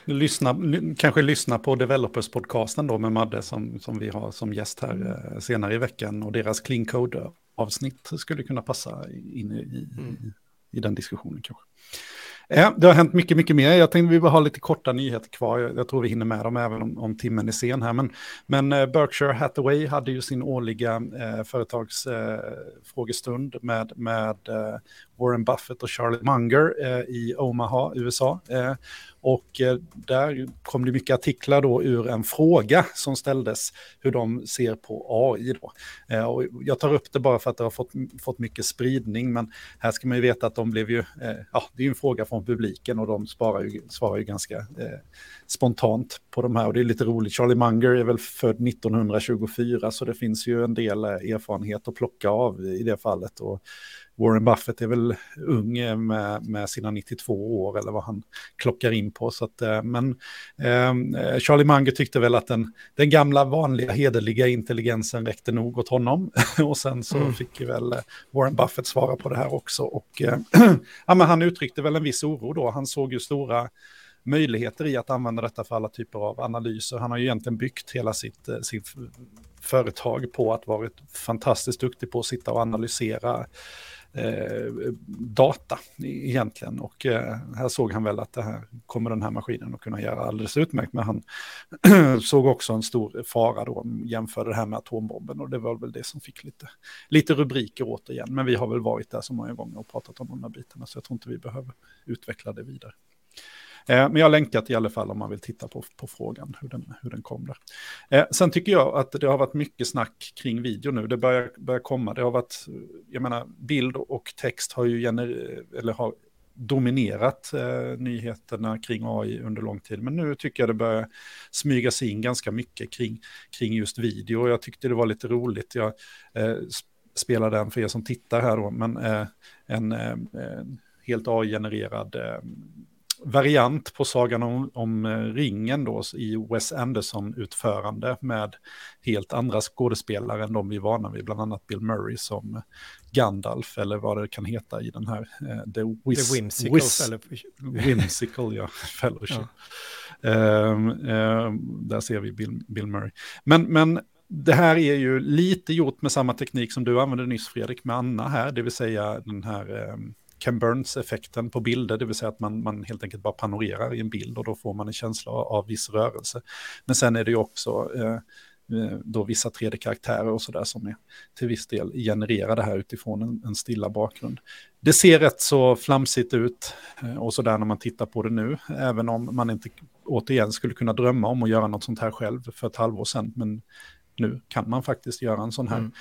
lyssna, kanske lyssna på Developers-podcasten då med Madde som, som vi har som gäst här eh, senare i veckan och deras clean code-avsnitt skulle kunna passa in i, i, mm. i den diskussionen kanske. Ja, det har hänt mycket, mycket mer. Jag tänkte vi bara ha lite korta nyheter kvar. Jag, jag tror vi hinner med dem även om, om timmen är sen här. Men, men eh, Berkshire Hathaway hade ju sin årliga eh, företagsfrågestund eh, med, med eh, Warren Buffett och Charlie Munger eh, i Omaha, USA. Eh, och eh, där kom det mycket artiklar då ur en fråga som ställdes hur de ser på AI. Då. Och jag tar upp det bara för att det har fått, fått mycket spridning, men här ska man ju veta att de blev ju, ja, det är ju en fråga från publiken och de svarar ju, svarar ju ganska eh, spontant på de här. Och det är lite roligt, Charlie Munger är väl född 1924, så det finns ju en del erfarenhet att plocka av i det fallet. Och Warren Buffett är väl ung eh, med, med sina 92 år eller vad han klockar in på. Så att, eh, men eh, Charlie Munger tyckte väl att den, den gamla vanliga hederliga intelligensen räckte nog åt honom. *laughs* och sen så mm. fick väl Warren Buffett svara på det här också. Och eh, *clears throat* ja, men han uttryckte väl en viss oro då. Han såg ju stora möjligheter i att använda detta för alla typer av analyser. Han har ju egentligen byggt hela sitt, eh, sitt företag på att varit fantastiskt duktig på att sitta och analysera eh, data egentligen. Och eh, här såg han väl att det här kommer den här maskinen att kunna göra alldeles utmärkt. Men han *clears throat* såg också en stor fara då, jämförde det här med atombomben. Och det var väl det som fick lite, lite rubriker återigen. Men vi har väl varit där så många gånger och pratat om de här bitarna. Så jag tror inte vi behöver utveckla det vidare. Eh, men jag har länkat i alla fall om man vill titta på, på frågan, hur den, hur den kom där. Eh, sen tycker jag att det har varit mycket snack kring video nu. Det börjar, börjar komma. Det har varit, jag menar, bild och text har ju gener, eller har dominerat eh, nyheterna kring AI under lång tid. Men nu tycker jag det börjar smyga sig in ganska mycket kring, kring just video. Jag tyckte det var lite roligt. Jag eh, spelade den för er som tittar här då, men eh, en, eh, en helt AI-genererad eh, variant på Sagan om, om eh, ringen då i Wes Anderson-utförande med helt andra skådespelare än de vi är vana vid, bland annat Bill Murray som Gandalf eller vad det kan heta i den här. Eh, The, Wiz, The Whimsical Wiz, *laughs* Whimsical, ja, Fellowship. Ja. Uh, uh, där ser vi Bill, Bill Murray. Men, men det här är ju lite gjort med samma teknik som du använde nyss Fredrik med Anna här, det vill säga den här um, Ken Burns-effekten på bilder, det vill säga att man, man helt enkelt bara panorerar i en bild och då får man en känsla av, viss rörelse. Men sen är det ju också eh, eh då vissa 3D-karaktärer och sådär som är till viss del genererade här utifrån en, en, stilla bakgrund. Det ser rätt så flamsigt ut eh, och sådär när man tittar på det nu, även om man inte återigen skulle kunna drömma om att göra något sånt här själv för ett halvår sedan, men nu kan man faktiskt göra en sån här mm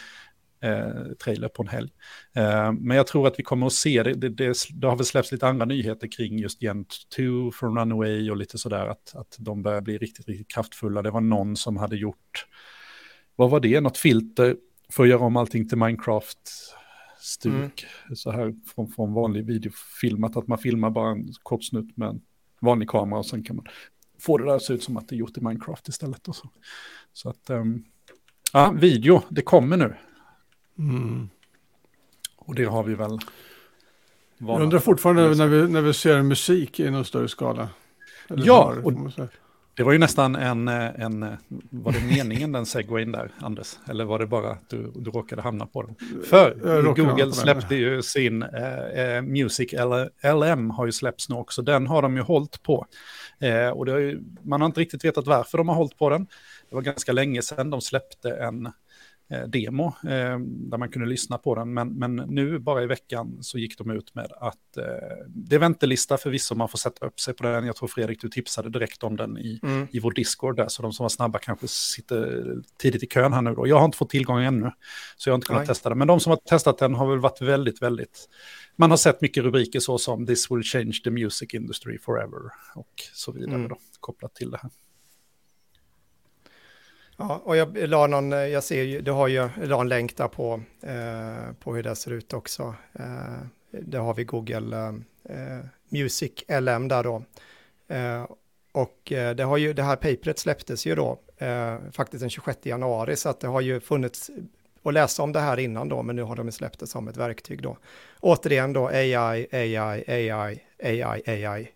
eh, trailer på en helg. Eh, men jag tror att vi kommer att se, det, det, det, det, har väl släppts lite andra nyheter kring just Gent 2 från Runaway och lite sådär, att, att de börjar bli riktigt, riktigt kraftfulla. Det var någon som hade gjort, vad var det, något filter för att göra om allting till Minecraft stuk, mm. så här från, från vanlig videofilmat, att man filmar bara en kort snutt med en vanlig kamera och sen kan man få det där att se ut som att det är gjort i Minecraft istället. Och så. så att, um, ja, video, det kommer nu. Mm. Och det har vi väl. Jag undrar fortfarande när vi, när vi ser musik i någon större skala. Eller ja, och Det var ju nästan en, en var det meningen den segwayn där, Anders? Eller var det bara att du, du råkade hamna på den? För Google släppte ju sin eh, Music LM har ju släppts nu också. Den har de ju hållit på. Eh, och har ju, man har inte riktigt vetat varför de har hållit på den. Det var ganska länge sedan de släppte en Eh, demo eh, där man kunde lyssna på den. Men, men nu bara i veckan så gick de ut med att eh, det är väntelista för vissa man får sätta upp sig på den. Jag tror Fredrik, du tipsade direkt om den i, mm. i vår Discord där, så de som var snabba kanske sitter tidigt i kön här nu då. Jag har inte fått tillgång ännu, så jag har inte kunnat Nej. testa den. Men de som har testat den har väl varit väldigt, väldigt... Man har sett mycket rubriker så som “This will change the music industry forever” och så vidare mm. då, kopplat till det här. Ja, och jag la någon, jag ser ju, du har ju, la en länk där på, eh, på hur det ser ut också. Eh, det har vi Google eh, Music LM där då. Eh, och eh, det har ju, det här paperet släpptes ju då eh, faktiskt den 26 januari, så att det har ju funnits att läsa om det här innan då, men nu har de släppt det som ett verktyg då. Återigen då AI, AI, AI, AI, AI.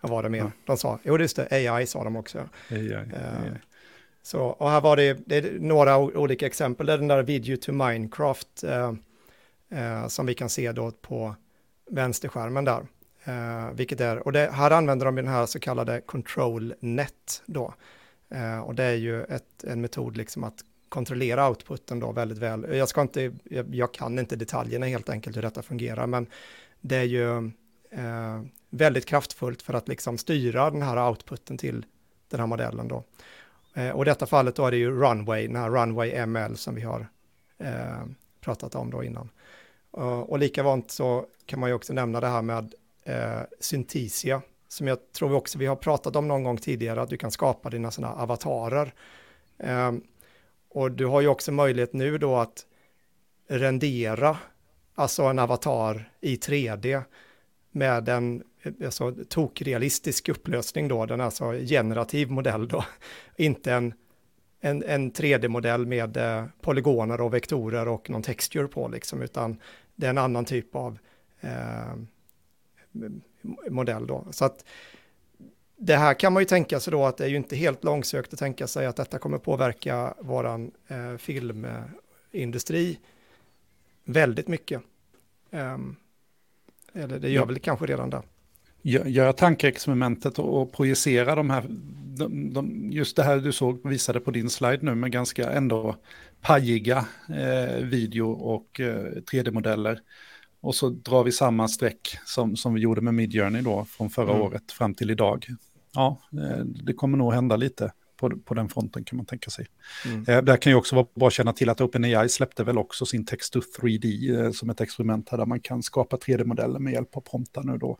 Vad var det mer? De sa, jo just det, AI sa de också. AI, AI. Så, och här var det, det är några olika exempel. Det är den där video to Minecraft eh, eh, som vi kan se då på vänsterskärmen där. Eh, vilket är, och det, här använder de den här så kallade control net då. Eh, och det är ju ett, en metod liksom att kontrollera outputen då väldigt väl. Jag, ska inte, jag, jag, kan inte detaljerna helt enkelt hur detta fungerar, men det är ju eh, väldigt kraftfullt för att liksom styra den här outputen till den här modellen då. Eh, och i detta fallet då är det ju Runway, den här Runway ML som vi har eh, pratat om då innan. Uh, och likadant så kan man ju också nämna det här med eh, Synthesia, som jag tror också vi har pratat om någon gång tidigare, att du kan skapa dina sådana avatarer. Eh, och du har ju också möjlighet nu då att rendera, alltså en avatar i 3D med en alltså, tokrealistisk upplösning då, den alltså generativ modell då, *laughs* inte en, en, en 3D-modell med eh, polygoner och vektorer och någon texture på liksom, utan det är en annan typ av eh, modell då. Så att det här kan man ju tänka sig då att det är ju inte helt långsökt att tänka sig att detta kommer påverka våran eh, filmindustri väldigt mycket. Um, eller det gör ja. väl kanske redan det. Göra tankeexperimentet och projicera de här, de, de, just det här du såg, visade på din slide nu med ganska ändå pajiga eh, video och eh, 3D-modeller. Och så drar vi samma streck som, som vi gjorde med Midjourney då från förra mm. året fram till idag. Ja, eh, det kommer nog hända lite på, på den fronten kan man tänka sig. Mm. Eh, där kan ju också vara bra att känna till att OpenAI släppte väl också sin text to 3D eh, som ett experiment här där man kan skapa 3D-modeller med hjälp av promptar nu då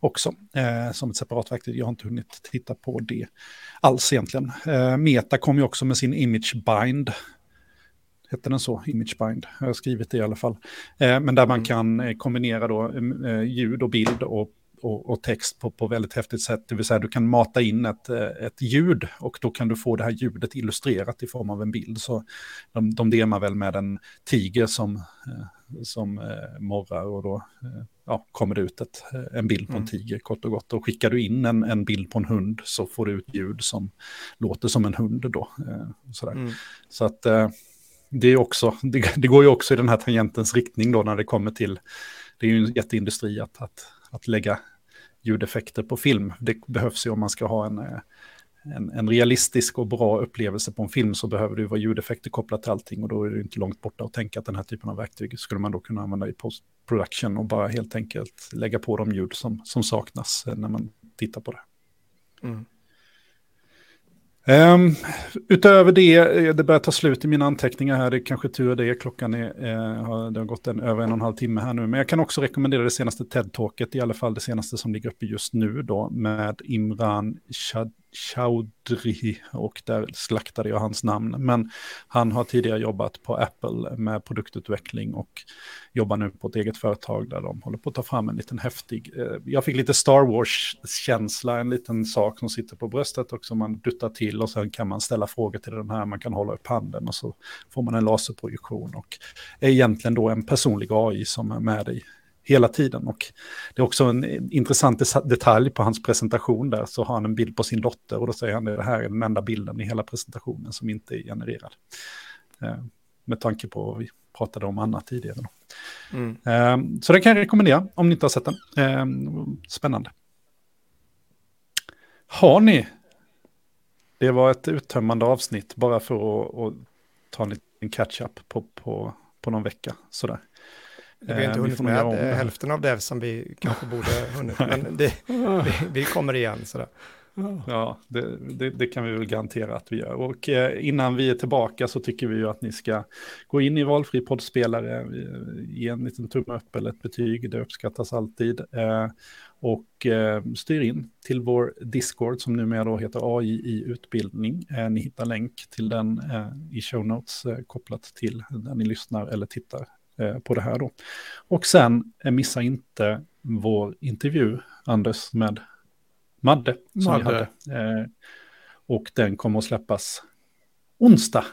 också eh, som ett separat verktyg. Jag har inte hunnit titta på det alls egentligen. Eh, Meta kom ju också med sin image bind hette den så, Imagebind, jag har skrivit det i alla fall. Eh, men där man mm. kan eh, kombinera då eh, ljud och bild och och, och, text på, på väldigt häftigt sätt. Det vill säga du kan mata in ett, eh, ett ljud och då kan du få det här ljudet illustrerat i form av en bild. Så de, de demar väl med en tiger som, eh, som eh, morrar och då ja, kommer det ut ett, en bild på en mm. tiger kort och gott. Och skickar du in en, en bild på en hund så får du ut ljud som låter som en hund då. Sådär. Mm. Så att det, är också, det, det, går ju också i den här tangentens riktning då när det kommer till, det är ju en jätteindustri att, att att lägga ljudeffekter på film. Det behövs ju om man ska ha en, eh, en, en, realistisk och bra upplevelse på en film så behöver det ju vara ljudeffekter kopplat till allting och då är det inte långt borta att tänka att den här typen av verktyg skulle man då kunna använda i post-production och bara helt enkelt lägga på de ljud som, som saknas eh, när man tittar på det. Mm. Um, utöver det, eh, det börjar ta slut i mina anteckningar här, det är kanske tur det, klockan är, eh, det har gått en, över en och en halv timme här nu, men jag kan också rekommendera det senaste TED-talket, i alla fall det senaste som ligger uppe just nu då, med Imran Shad Chaudhry och där slaktade jag hans namn. Men han har tidigare jobbat på Apple med produktutveckling och jobbar nu på ett eget företag där de håller på att ta fram en liten häftig, eh, jag fick lite Star Wars-känsla, en liten sak som sitter på bröstet och som man duttar till och sen kan man ställa frågor till den här, man kan hålla upp handen och så får man en laserprojektion och är egentligen då en personlig AI som är med dig hela tiden. Och det är också en intressant detalj på hans presentation där, så har han en bild på sin dotter och då säger han att det här är den enda bilden i hela presentationen som inte är genererad. Eh, med tanke på vad vi pratade om annat tidigare. Mm. Eh, så det kan jag rekommendera om ni inte har sett den. Eh, spännande. Har ni? Det var ett uttömmande avsnitt bara för att, att ta en liten catch-up på, på, på någon vecka. Sådär. Vi har inte eh, hunnit med hälften av det som vi kanske borde hunnit, *laughs* men det, vi, vi, kommer igen. Sådär. Ja, det, det, det, kan vi väl garantera att vi gör. Och eh, innan vi är tillbaka så tycker vi ju att ni ska gå in i valfri poddspelare, ge en liten tumme upp eller ett betyg, det uppskattas alltid. Eh, och eh, styr in till vår Discord som numera då heter AI i utbildning. Eh, ni hittar länk till den eh, i show notes eh, kopplat till när ni lyssnar eller tittar eh, på det här då. Och sen eh, missa inte vår intervju, Anders, med Madde. Som Madde. Vi hade. och den kommer att släppas onsdag.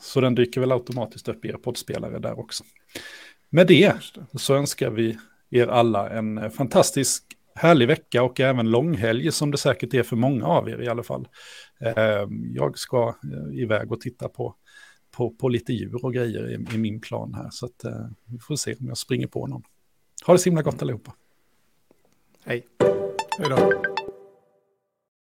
Så den dyker väl automatiskt upp i er poddspelare där också. Med det så önskar vi er alla en fantastisk härlig vecka och även långhelg som det säkert är för många av er i alla fall. Jag ska eh, iväg och titta på, på, på lite djur och grejer i, i min plan här. Så att, eh, vi får se om jag springer på någon. Ha det så himla gott allihopa. Hej. Hej då.